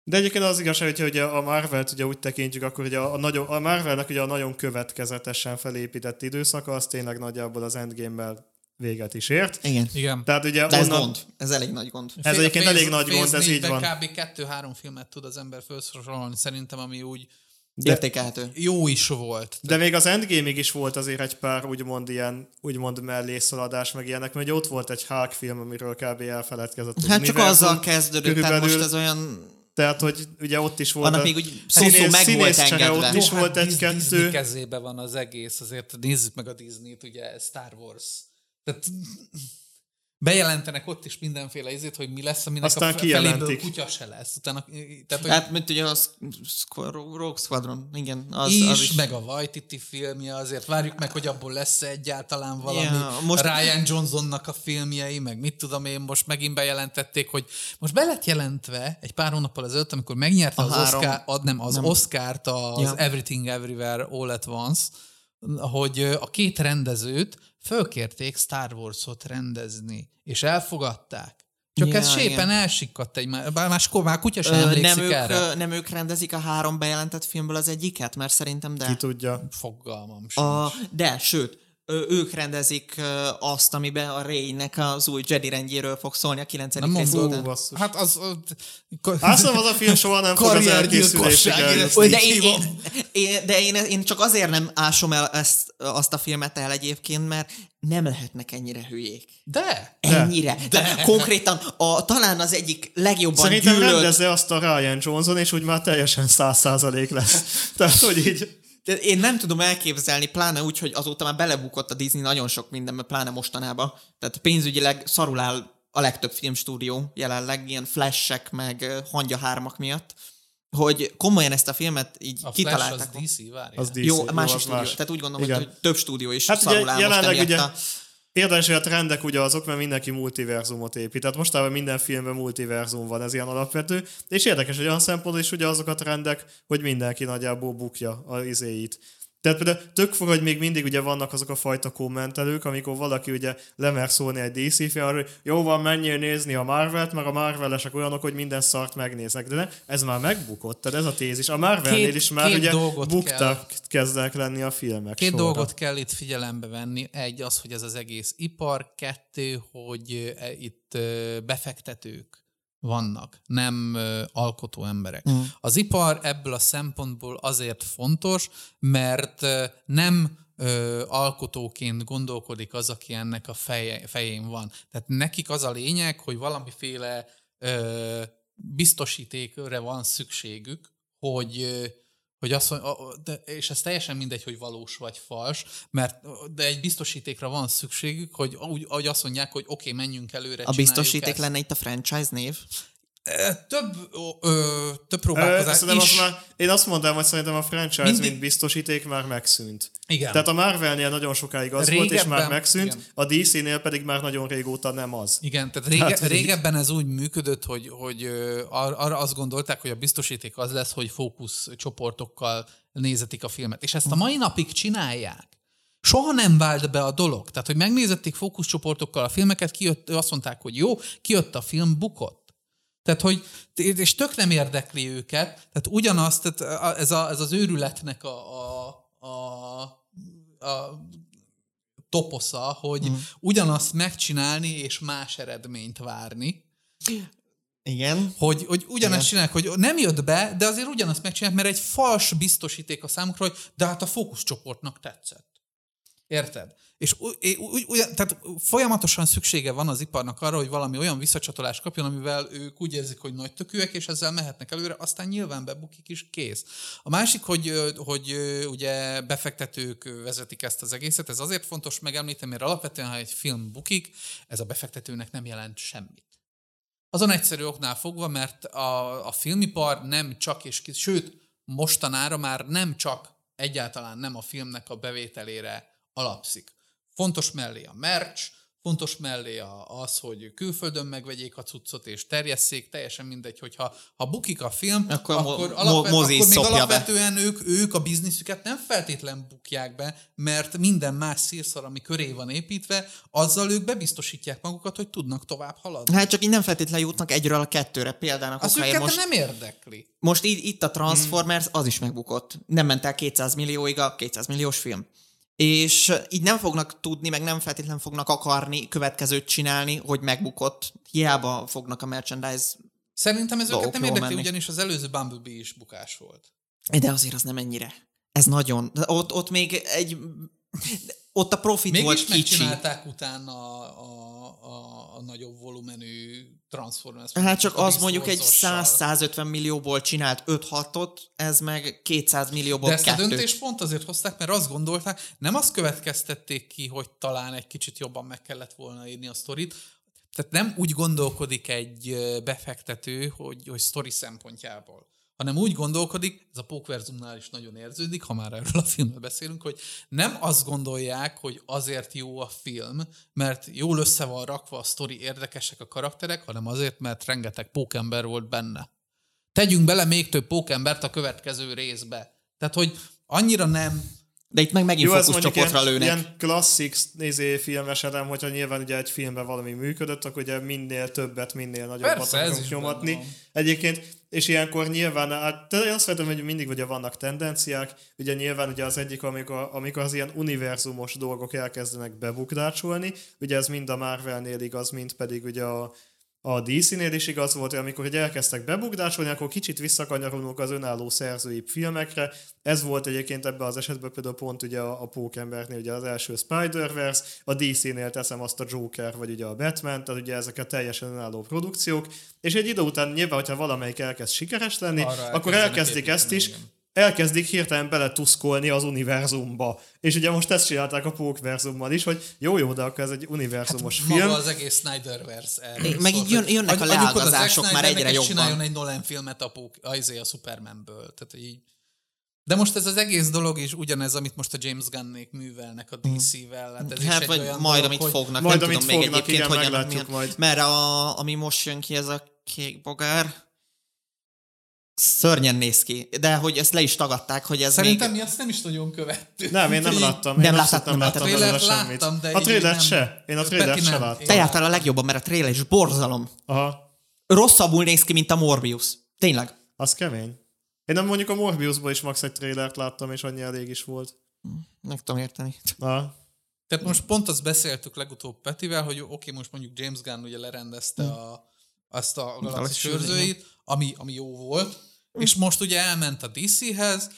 De egyébként az igazság, hogy ugye a Marvelt ugye úgy tekintjük, akkor ugye a, a, nagyon, a Marvelnek ugye a nagyon következetesen felépített időszaka, az tényleg nagyjából az Endgame-mel véget is ért. Igen. Igen. Tehát ugye De ez onnan, gond. Ez elég nagy gond. Ez egyébként elég nagy gond, ez így van. Kb. kettő-három filmet tud az ember felsorolni, szerintem, ami úgy De... Értékelhető. jó is volt. De még az Endgame-ig is volt azért egy pár úgymond ilyen, úgymond mellészaladás, meg ilyenek, mert ott volt egy Hulk film, amiről kb. elfeledkezett. Hát csak azzal kezdődött, tehát most ez olyan... Tehát, hogy ugye ott is volt Annak a még úgy színész- meg volt színészcsere engedve. ott is Jó, volt hát egy-kettő. Disney kezébe van az egész, azért nézzük meg a Disney-t, ugye Star Wars. Tehát bejelentenek ott is mindenféle izét, hogy mi lesz, aminek Aztán a fe- feléből kijelentik. kutya se lesz. Utána, tehát, hogy Hát, mint ugye a Rogue Squadron, igen. Az, is, az is. meg a Waititi filmje, azért várjuk meg, hogy abból lesz egyáltalán valami. Ja, Yeah, most-. Ryan Johnsonnak a filmjei, meg mit tudom én, most megint bejelentették, hogy most be lett jelentve egy pár hónappal ezelőtt, amikor megnyerte A az három- Oscar, ad, nem, az nem. Oscárt az Ja. Everything Everywhere All at Once, hogy a két rendezőt fölkérték Star Wars-ot rendezni, és elfogadták. Csak Ja, ez sépen igen. elsikkadt egy, bár máskor már kutya sem Ö, emlékszik nem, ők, erre. nem ők rendezik a három bejelentett filmből az egyiket? Mert szerintem de. Ki tudja. Fogalmam sincs. A, de, sőt, ők rendezik azt, amiben a Ray-nek az új Jedi rendjéről fog szólni a 9. Nem rész mondom. Hát az... az Azt hiszem, az a film soha nem fog az elkészülésig De én, én, én, de én, én csak azért nem ásom el ezt, azt a filmet el egyébként, mert nem lehetnek ennyire hülyék. De! Ennyire. De. Konkrétan a, talán az egyik legjobban Szerintem gyűlölt... rendezze azt a Ryan Johnson, és úgy már teljesen száz százalék lesz. Tehát, hogy így... De én nem tudom elképzelni, pláne úgy, hogy azóta már belebukott a Disney nagyon sok mindenbe, pláne mostanában. Tehát pénzügyileg szarul áll a legtöbb filmstúdió jelenleg, ilyen flashek, meg ö, hangya hármak miatt, hogy komolyan ezt a filmet így A Flash kitalálták. az DC, várjál. Az DC, Jó, más stúdió. Tehát úgy gondolom, Igen. hogy több stúdió is Hát szarul ugye jelenleg ugye a... Érdekes, hogy a trendek ugye azok, mert mindenki multiverzumot épít. Tehát mostában minden filmben multiverzum van, ez ilyen alapvető. És érdekes, hogy olyan szempontból is ugye azok a trendek, hogy mindenki nagyjából bukja a izéit. Tehát például tök fog, hogy még mindig ugye vannak azok a fajta kommentelők, amikor valaki ugye lemer szólni egy DC film, hogy jó van, menjél nézni a Marvelt, mert a Marvelesek olyanok, hogy minden szart megnéznek. De ne, ez már megbukott, tehát ez a tézis. A Marvelnél Két- is már két ugye buktak kezdenek lenni a filmek Két sorra. dolgot kell itt figyelembe venni. Egy az, hogy ez az egész ipar, kettő, hogy ö, itt befektetők vannak, nem ö, alkotó emberek. Mm. Az ipar ebből a szempontból azért fontos, mert ö, nem ö, alkotóként gondolkodik az, aki ennek a feje, fején van. Tehát nekik az a lényeg, hogy valamiféle ö, biztosítékre van szükségük, hogy hogy azt mondja, és ez teljesen mindegy, hogy valós vagy fals, mert de egy biztosítékra van szükségük, hogy úgy, ahogy azt mondják, hogy oké, okay, menjünk előre, A biztosíték ezt. lenne itt a franchise név. Ö, Több, ö, ö, több Ö, próbálkozás Szerintem is. az már, én azt mondtam, hogy szerintem a franchise, Mindig- mint biztosíték már megszűnt. Igen. Tehát a Marvelnél nagyon sokáig az volt, és már Régebben- megszűnt, igen. a DC-nél pedig már nagyon régóta nem az. Igen, tehát rége, Hát, így- régebben ez úgy működött, hogy, hogy ö, ar- arra azt gondolták, hogy a biztosíték az lesz, hogy fókusz csoportokkal nézetik a filmet. És ezt a mai napig csinálják. Soha nem vált be a dolog. Tehát, hogy megnézették fókuszcsoportokkal a filmeket, kijött, azt mondták, hogy jó, kijött a film, bukott. Tehát, hogy, és tök nem érdekli őket, tehát ugyanaz, tehát ez, a, ez az őrületnek a, a, a, a toposza, hogy mm. ugyanazt megcsinálni és más eredményt várni. Igen. Hogy, hogy ugyanazt Igen. csinálják, hogy nem jött be, de azért ugyanazt megcsinálják, mert egy fals biztosíték a számukra, hogy de hát a fókuszcsoportnak tetszett. Érted? És úgy, úgy, tehát folyamatosan szüksége van az iparnak arra, hogy valami olyan visszacsatolást kapjon, amivel ők úgy érzik, hogy nagy tökűek, és ezzel mehetnek előre, aztán nyilván bebukik is, kész. A másik, hogy, hogy ugye befektetők vezetik ezt az egészet, ez azért fontos megemlíteni, mert alapvetően, ha egy film bukik, ez a befektetőnek nem jelent semmit. Azon egyszerű oknál fogva, mert a, a filmipar nem csak és sőt, mostanára már nem csak egyáltalán nem a filmnek a bevételére alapszik. Fontos mellé a merch, fontos mellé a, az, hogy külföldön megvegyék a cuccot és terjesszék, teljesen mindegy, hogyha ha bukik a film, Akkor akkor, mo- mo- alapvet, mozi akkor még szopja be. alapvetően ők, ők a bizniszüket nem feltétlen bukják be, mert minden más szírszar, ami köré van építve, azzal ők bebiztosítják magukat, hogy tudnak tovább haladni. Hát csak így nem feltétlenül jutnak egyről a kettőre. Példának Az őket most, nem érdekli. most így, itt a Transformers, az is megbukott. Nem ment el 200 millióig a 200 milliós film. És így nem fognak tudni, meg nem feltétlenül fognak akarni következőt csinálni, hogy megbukott. Hiába fognak a merchandise Szerintem ez őket nem érdekli, menni. ugyanis az előző Bumblebee is bukás volt. De azért az nem ennyire. Ez nagyon. Ott, ott még egy... Ott a profit Mégis volt kicsi. megcsinálták utána a, a, a, a nagyobb volumenű Transformers. Hát csak a az mondjuk egy Beast 100-150 millióból csinált 5-6-ot, ez meg 200 millióból De ezt a kettőt. döntést pont azért hozták, mert azt gondolták, nem azt következtették ki, hogy talán egy kicsit jobban meg kellett volna írni a sztorit, tehát nem úgy gondolkodik egy befektető, hogy, hogy sztori szempontjából, hanem úgy gondolkodik, ez a Pókverzumnál is nagyon érződik, ha már erről a filmről beszélünk, hogy nem azt gondolják, hogy azért jó a film, mert jól össze van rakva a sztori, érdekesek a karakterek, hanem azért, mert rengeteg pókember volt benne. Tegyünk bele még több pókembert a következő részbe. Tehát, hogy annyira nem De itt meg megint fókuszcsoportra ilyen, lőnek. ilyen klasszik nézé filmesedem, hogyha nyilván ugye egy filmben valami működött, akkor ugye minél többet, minél nagyobbat akarunk nyomatni. Egyébként, és ilyenkor nyilván, hát de én azt vettem, hogy mindig ugye vannak tendenciák, ugye nyilván ugye az egyik, amikor, amikor az ilyen univerzumos dolgok elkezdenek bebukdácsolni, ugye ez mind a Marvelnél igaz, mind pedig ugye a, a DC-nél is igaz volt, hogy amikor ugye elkezdtek bebukdásolni, akkor kicsit visszakanyarulunk az önálló szerzői filmekre. Ez volt egyébként ebben az esetben például pont ugye a, a Pókembernél ugye az első Spider-Verse, a DC-nél teszem azt a Joker, vagy ugye a Batman, tehát ugye ezek a teljesen önálló produkciók, és egy idő után nyilván, hogyha valamelyik elkezd sikeres lenni, Arra akkor elkezdik ezt is. Elkezdik hirtelen beletuszkolni az univerzumba. És ugye most ezt csinálták a Pókverzummal is, hogy jó-jó, de akkor ez egy univerzumos Hát film. Maga az egész Snyderverse erről Meg így jön- jönnek a leágazások már egyre jobban. csináljon egy Nolan filmet a, pók, a, izé, a Supermanből. Tehát, így. De most ez az egész dolog is ugyanez, amit most a James Gunnék művelnek a DC-vel. Hát, ez is Hát egy vagy olyan majd, dolog, amit fognak. Majd, nem amit tudom még fognak, egyébként, igen, hogy majd. Mert a, ami most jön ki, ez a kék bogár, szörnyen néz ki, de hogy ezt le is tagadták, hogy ez Szerintem még... mi azt nem is nagyon követtük. Nem, én nem láttam. Nem én láttad, abszolút nem láttam belőle semmit. láttam, de A nem. se. Én a Peti trailert se nem. láttam. Te jártál a legjobban, mert a trailer is borzalom. Aha, Rosszabbul néz ki, mint a Morbius. Tényleg. az kemény. Én nem mondjuk a Morbiusból is max egy trailert láttam, és annyi elég is volt. Meg tudom érteni. Aha. Tehát most pont azt beszéltük legutóbb Petivel, hogy oké, okay, most mondjuk James Gunn ugye lerendezte Hm. a, azt a galaxis őrzőit, ami, ami jó volt, és most ugye elment a DC-hez,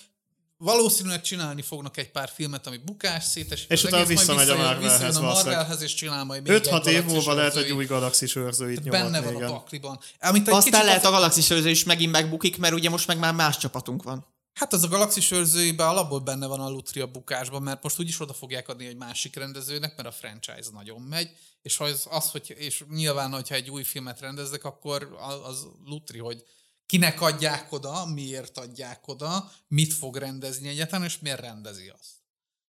valószínűleg csinálni fognak egy pár filmet, ami bukás szétesik. És az utána visszamegy a Marvelhez visszajön a. Marvelhez, és csinál majd még egy 5-6 év múlva lehet egy új galaxis őrzőit Benne nyomatni, van a igen. pakliban. Amit egy Aztán lehet az- a Galaxis őrző is megint megbukik, mert ugye most meg már más csapatunk van. Hát az a galaxis őrzőiben alapból benne van a Lutri a bukásban, mert most úgyis oda fogják adni egy másik rendezőnek, mert a franchise nagyon megy, és az, az hogy, és nyilván, hogyha egy új filmet rendeznek, akkor az, Lutri, hogy kinek adják oda, miért adják oda, mit fog rendezni egyáltalán, és miért rendezi azt.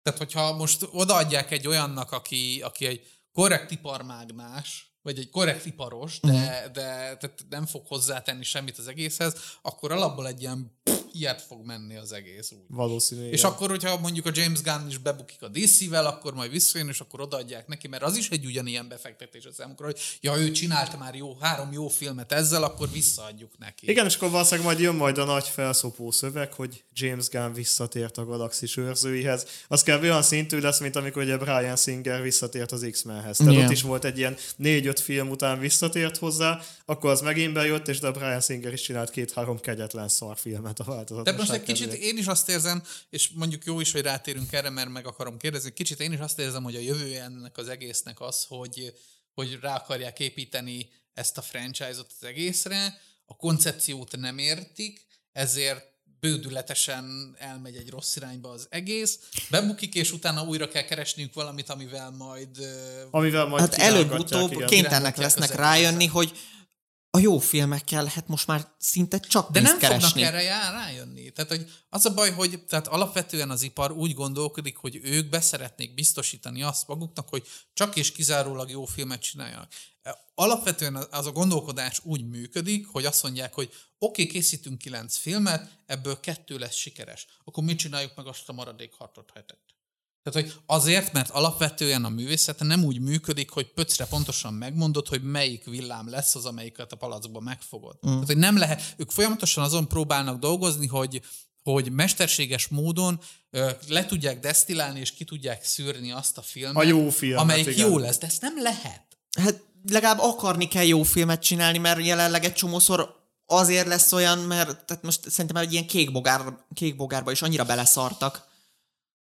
Tehát, hogyha most odaadják egy olyannak, aki, aki egy korrekt iparmágnás, vagy egy korrekt iparos, de, uh-huh. de tehát nem fog hozzátenni semmit az egészhez, akkor alapból egy ilyen ilyet fog menni az egész úgy. Valószínű, És igen. akkor, hogyha mondjuk a James Gunn is bebukik a DC-vel, akkor majd visszajön, és akkor odaadják neki, mert az is egy ugyanilyen befektetés a számukra, hogy ja, ő csinálta már jó, három jó filmet ezzel, akkor visszaadjuk neki. Igen, és akkor valószínűleg majd jön majd a nagy felszopó szöveg, hogy James Gunn visszatért a galaxis őrzőihez. Az kell olyan szintű lesz, mint amikor ugye Brian Singer visszatért az X-Menhez. Tehát Igen. ott is volt egy ilyen négy-öt film után visszatért hozzá, akkor az megint bejött, és de a Brian Singer is csinált két-három kegyetlen szarfilmet a változatosság De most egy kicsit én is azt érzem, és mondjuk jó is, hogy rátérünk erre, mert meg akarom kérdezni, kicsit én is azt érzem, hogy a jövője ennek az egésznek az, hogy, hogy rá akarják építeni ezt a franchise-ot az egészre, a koncepciót nem értik, ezért bődületesen elmegy egy rossz irányba az egész, bebukik, és utána újra kell keresniük valamit, amivel majd... Amivel majd Hát előbb-utóbb kénytelenek lesznek rájönni, hogy a jó filmekkel hát most már szinte csak De nem keresni. fognak erre já- rájönni. Tehát, hogy az a baj, hogy tehát alapvetően az ipar úgy gondolkodik, hogy ők beszeretnék biztosítani azt maguknak, hogy csak és kizárólag jó filmet csináljanak. Alapvetően az a gondolkodás úgy működik, hogy azt mondják, hogy oké, okay, készítünk kilenc filmet, ebből kettő lesz sikeres. Akkor mit csináljuk meg azt a maradék hatot hetet? Tehát, hogy azért, mert alapvetően a művészete nem úgy működik, hogy pöcre pontosan megmondod, hogy melyik villám lesz az, amelyiket a palackba megfogod. Mm. Tehát, hogy nem lehet, ők folyamatosan azon próbálnak dolgozni, hogy hogy mesterséges módon ö, le tudják desztillálni és ki tudják szűrni azt a filmet, A jó filmet, amelyik igen. jó lesz, de ezt nem lehet. Hát legalább akarni kell jó filmet csinálni, mert jelenleg egy csomószor azért lesz olyan, mert tehát most szerintem egy ilyen kék, bogár, kék bogárba is annyira beleszartak,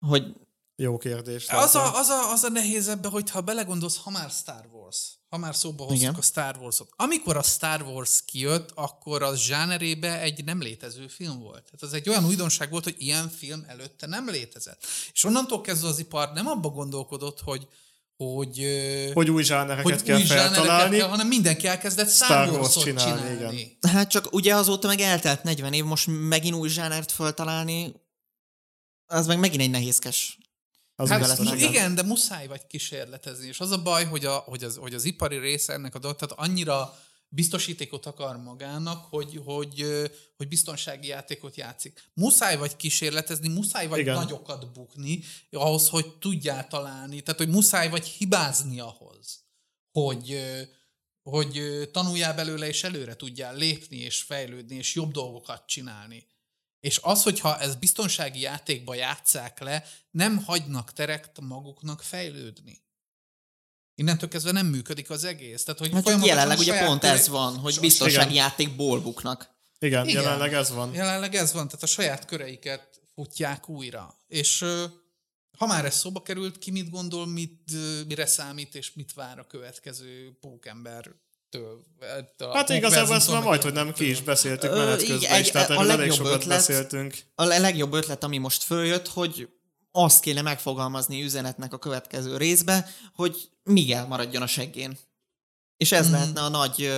hogy Jó kérdés. Az a, az, a, az a nehéz ebbe, hogy ha belegondolsz, ha már Star Wars, ha már szóba hoztuk Igen. a Star Wars-ot. Amikor a Star Wars kijött, akkor az zsánerébe egy nem létező film volt. Tehát az egy olyan újdonság volt, hogy ilyen film előtte nem létezett. És onnantól kezdve az ipar nem abba gondolkodott, hogy hogy, Hogy új zsánereket hogy kell új feltalálni. kell, hanem mindenki elkezdett Star, Star Wars-ot Wars csinálni. csinálni, igen. hát csak ugye azóta meg eltelt 40 év, most megint új zsánert föltalálni, az meg megint egy nehézkes. Az Hát igen, de muszáj vagy kísérletezni. És az a baj, hogy, a, hogy, az, hogy az ipari része ennek a dolog, tehát annyira biztosítékot akar magának, hogy, hogy, hogy biztonsági játékot játszik. Muszáj vagy kísérletezni, muszáj vagy Igen. nagyokat bukni, ahhoz, hogy tudjál találni, tehát hogy muszáj vagy hibázni ahhoz, hogy, hogy tanuljál belőle, és előre tudjál lépni, és fejlődni, és jobb dolgokat csinálni. És az, hogyha ez biztonsági játékba játszák le, nem hagynak terekt maguknak fejlődni. Innentől kezdve nem működik az egész. Tehát, hogy hát jelenleg ugye pont ez van, hogy biztonsági igen. játékból buknak. Igen, igen, jelenleg ez van. Jelenleg ez van, tehát a saját köreiket futják újra. És ha már ez szóba került, ki mit gondol, mit, mire számít, és mit vár a következő pókember Hát igazából ezt már majd, hogy nem ki is beszéltük menet közben is, tehát a elég sokat ötlet, beszéltünk. A legjobb ötlet, ami most följött, hogy azt kéne megfogalmazni üzenetnek a következő részbe, hogy Miguel maradjon a seggén. És ez mm. lehetne a nagy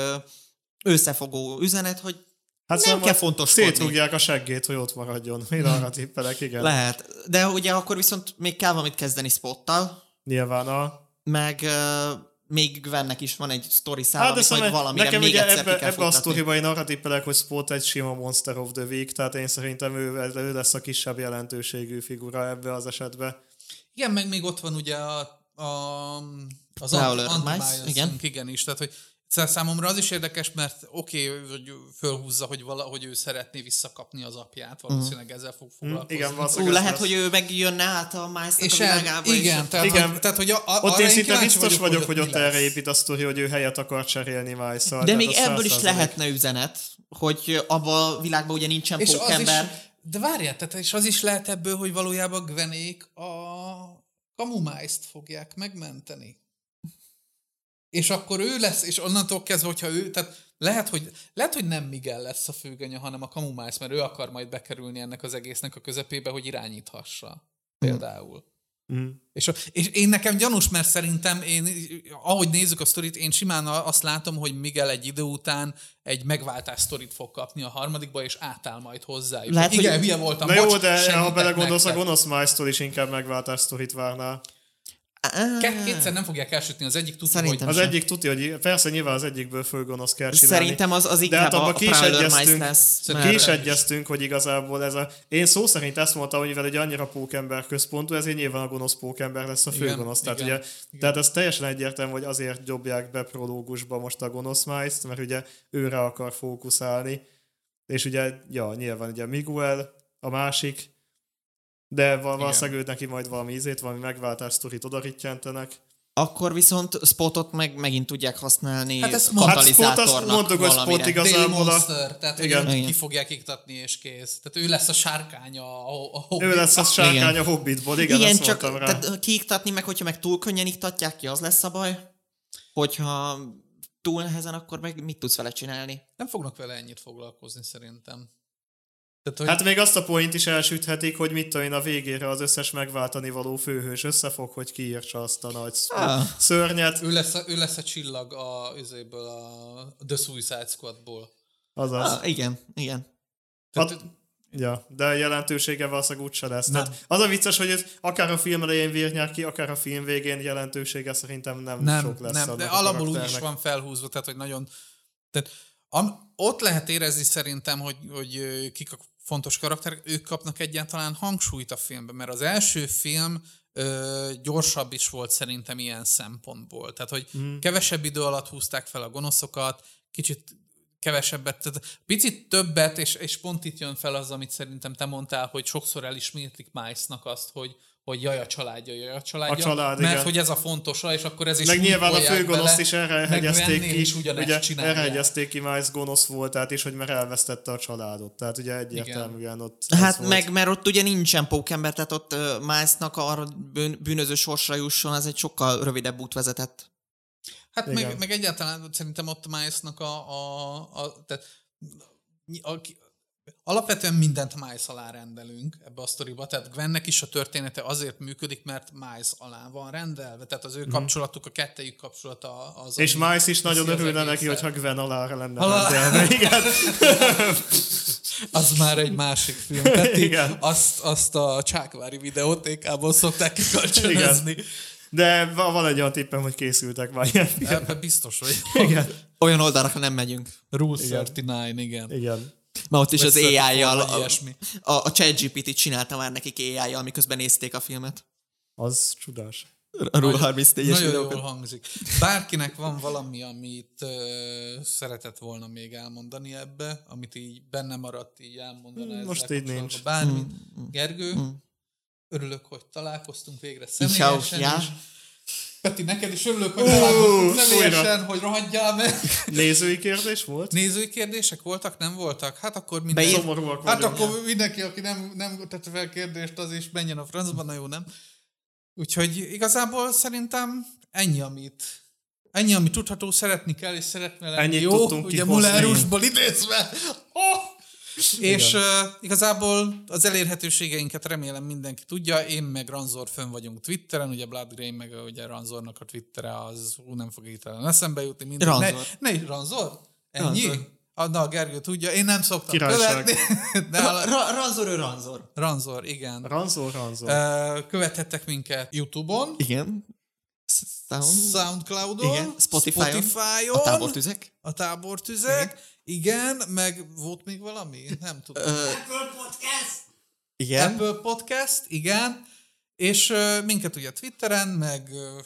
összefogó üzenet, hogy Hát nem szóval kell fontos Szétrúgják a seggét, hogy ott maradjon. Én (laughs) arra tippelek, igen. Lehet. De ugye akkor viszont még kell valamit kezdeni spottal. Nyilván a... Meg még Gwennek is van egy sztori szám, hát, amit majd valamire nekem még ugye ebbe, ebbe a sztoriba én arra tippelek, hogy Spot egy sima Monster of the Week, tehát én szerintem ő, ő lesz a kisebb jelentőségű figura ebbe az esetbe. Igen, meg még ott van ugye a, a az anti igen. igen is, tehát hogy Számomra az is érdekes, mert oké, okay, hogy fölhúzza, hogy valahogy ő szeretné visszakapni az apját, valószínűleg ezzel fog mhm. foglalkozni. Igen, Ú, lehet, lesz. hogy ő megjönne át a Mice-nak a világába. Igen, és tehát, igen. Hogy, tehát, hogy a, a, ott én szinte biztos vagyok, vagyok hogy ott erre épít a sztori, hogy ő helyet akar cserélni mice De még ebből is lehetne üzenet, hogy abban a világban ugye nincsen és pókember. De várjál, tehát és az is lehet ebből, hogy valójában Gvenék a Kamumájzt fogják megmenteni és akkor ő lesz, és onnantól kezdve, hogyha ő, tehát lehet, hogy, lehet, hogy nem Miguel lesz a főgönya, hanem a Kamumász, mert ő akar majd bekerülni ennek az egésznek a közepébe, hogy irányíthassa. Például. Mm. És, és én nekem gyanús, mert szerintem én, ahogy nézzük a sztorit, én simán azt látom, hogy Miguel egy idő után egy megváltás sztorit fog kapni a harmadikba, és átáll majd hozzá. Lehet, igen, hogy... hülye voltam. Na bocs, jó, de ha belegondolsz, a gonosz Mice-tól is inkább megváltás sztorit várnál. Kétszer nem fogják elsütni, az egyik tuti, hogy... Az egyik tuti, hogy persze nyilván az egyikből fölgonosz kell csinálni. Szerintem az, az inkább de hát a, a ki is egyeztünk, lesz. Ki is egyeztünk, hogy igazából ez a... Én szó szerint ezt mondtam, hogy mivel egy annyira pókember központú, ezért nyilván a gonosz pókember lesz a főgonosz. Igen, tehát, igen, ugye, igen. tehát ez teljesen egyértelmű, hogy azért dobják be prológusba most a gonosz mice mert ugye őre akar fókuszálni. És ugye, ja, nyilván ugye Miguel, a másik, de valószínűleg őt neki majd valami ízét, valami megváltás sztorit odarítjentenek. Akkor viszont spotot meg megint tudják használni hát ezt katalizátornak hát spot, azt mondtuk, hogy spot igazából Monster, a... tehát igen. ki fogják iktatni és kész. Tehát ő lesz a sárkány a, a Hobbitból. Ő lesz a sárkány igen. a Hobbitból, igen, igen csak rá. tehát kiiktatni meg, hogyha meg túl könnyen iktatják ki, az lesz a baj. Hogyha túl nehezen, akkor meg mit tudsz vele csinálni? Nem fognak vele ennyit foglalkozni szerintem. Tehát, hogy... Hát még azt a point is elsüthetik, hogy mit tudom én a végére az összes megváltani való főhős összefog, hogy kiírtsa azt a nagy ah. szörnyet. Ő lesz, a, ő lesz a csillag a, üzéből a The Suicide Squadból. Azaz. Ah, igen, igen. Tehát, hát, ja, de jelentősége valószínűleg úgyse lesz. Tehát az a vicces, hogy ez akár a film elején vérnyák ki, akár a film végén jelentősége szerintem nem, nem sok lesz. Nem, de alapból úgy is van felhúzva, tehát hogy nagyon... Tehát am, ott lehet érezni szerintem, hogy, hogy kik a fontos karakterek, ők kapnak egyáltalán hangsúlyt a filmben, mert az első film ö, gyorsabb is volt szerintem ilyen szempontból. Tehát, hogy mm. kevesebb idő alatt húzták fel a gonoszokat, kicsit kevesebbet, tehát picit többet, és, és pont itt jön fel az, amit szerintem te mondtál, hogy sokszor elismétlik Mice-nak azt, hogy, hogy jaj a családja, jaj a családja. A család, mert igen. hogy ez a fontos, és akkor ez is Meg nyilván a főgonoszt is erre hegyezték ki, is ugye erre hegyezték ki, Miles gonosz volt, tehát is, hogy mert elvesztette a családot. Tehát ugye egyértelműen igen. ott Hát meg, volt. mert ott ugye nincsen pókember, tehát ott uh, Miles-nak arra bűnöző sorsra jusson, ez egy sokkal rövidebb út vezetett. Hát meg, meg, egyáltalán szerintem ott Miles-nak a, a, a, tehát a, a, Alapvetően mindent Miles alá rendelünk ebbe a sztoriba, tehát Gwennek is a története azért működik, mert Miles alá van rendelve, tehát az ő mm. kapcsolatuk, a kettejük kapcsolata az... És Miles is nagyon örülne neki, hogyha Gwen alá lenne alá... rendelve, (laughs) igen. az már egy másik film. Tehát igen. Azt, azt a Csákvári videótékából szokták kikölcsönözni. De va- van egy olyan tippem, hogy készültek már ilyen. Ebben biztos, hogy Igen. Olyan oldalakra nem megyünk. Rule Igen. 39, igen. Igen. Ma ott is az 34, AI-jal, a, a, a ChatGPT csinálta már nekik AI-jal, miközben nézték a filmet. Az csodás. A Rule 34-es Nagyon jól videókat. hangzik. Bárkinek van valami, amit ö, szeretett volna még elmondani ebbe, amit így benne maradt, így elmondaná ezzel Most így nincs. Bármi. Gergő, örülök, hogy találkoztunk végre személyesen ja. is. Peti, neked is örülök, hogy találkoztunk személyesen, hogy rohadjál meg. (laughs) Nézői kérdés volt? Nézői kérdések voltak, nem voltak? Hát akkor minden... Beír- Szomorúak Hát vagyunk. akkor mindenki, aki nem, nem tette fel kérdést, az is menjen a francba, na jó, nem? Úgyhogy igazából szerintem ennyi, amit ennyi, ami tudható, szeretni kell, és szeretne lenni Ennyit jó, tudtunk ugye. Mulárusból idézve. Oh! És uh, igazából az elérhetőségeinket remélem mindenki tudja, én meg Ranzor fönn vagyunk Twitteren, ugye Blood Grey meg ugye Ranzornak a Twittere az, ú, nem fog hirtelen eszembe jutni. Mindegy. Ranzor. Ne, ne, Ranzor? Ennyi? Ranzor. Ah, Na, Gergő tudja, én nem szoktam Királyság. követni, (laughs) de a, ra- ranzor, ő ranzor. Ranzor, igen. Ranzor, ranzor. Ö, Követhettek minket YouTube-on, Igen. Sound. Soundcloud-on, Igen. Spotify-on. Spotify-on A tábortüzek. a tábortüzek, igen, meg volt még valami? Nem tudom. Ö, igen. Apple Podcast, igen, és ö, minket ugye Twitteren, meg ö,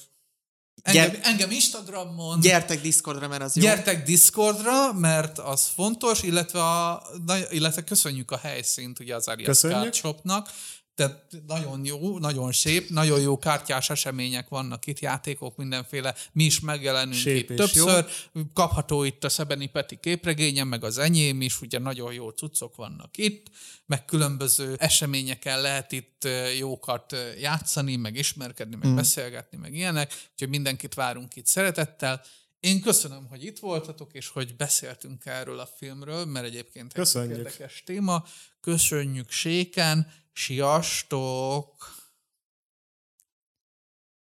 engem, Gyere- engem Instagramon, Gyertek Discordra, mert az jó. Gyertek Discordra, mert az fontos, illetve, a, na- illetve köszönjük a helyszínt ugye az Arias Shopnak. Tehát nagyon jó, nagyon szép, nagyon jó kártyás események vannak itt, játékok mindenféle. Mi is megjelenünk Szép itt többször. Kapható itt a Szebeni Peti képregényem, meg az enyém is, ugye nagyon jó cuccok vannak itt, meg különböző eseményeken lehet itt jókat játszani, meg ismerkedni, meg mm. beszélgetni, meg ilyenek. Úgyhogy mindenkit várunk itt szeretettel. Én köszönöm, hogy itt voltatok, és hogy beszéltünk erről a filmről, mert egyébként egy Köszönjük. érdekes téma. Köszönjük Séken, siastok!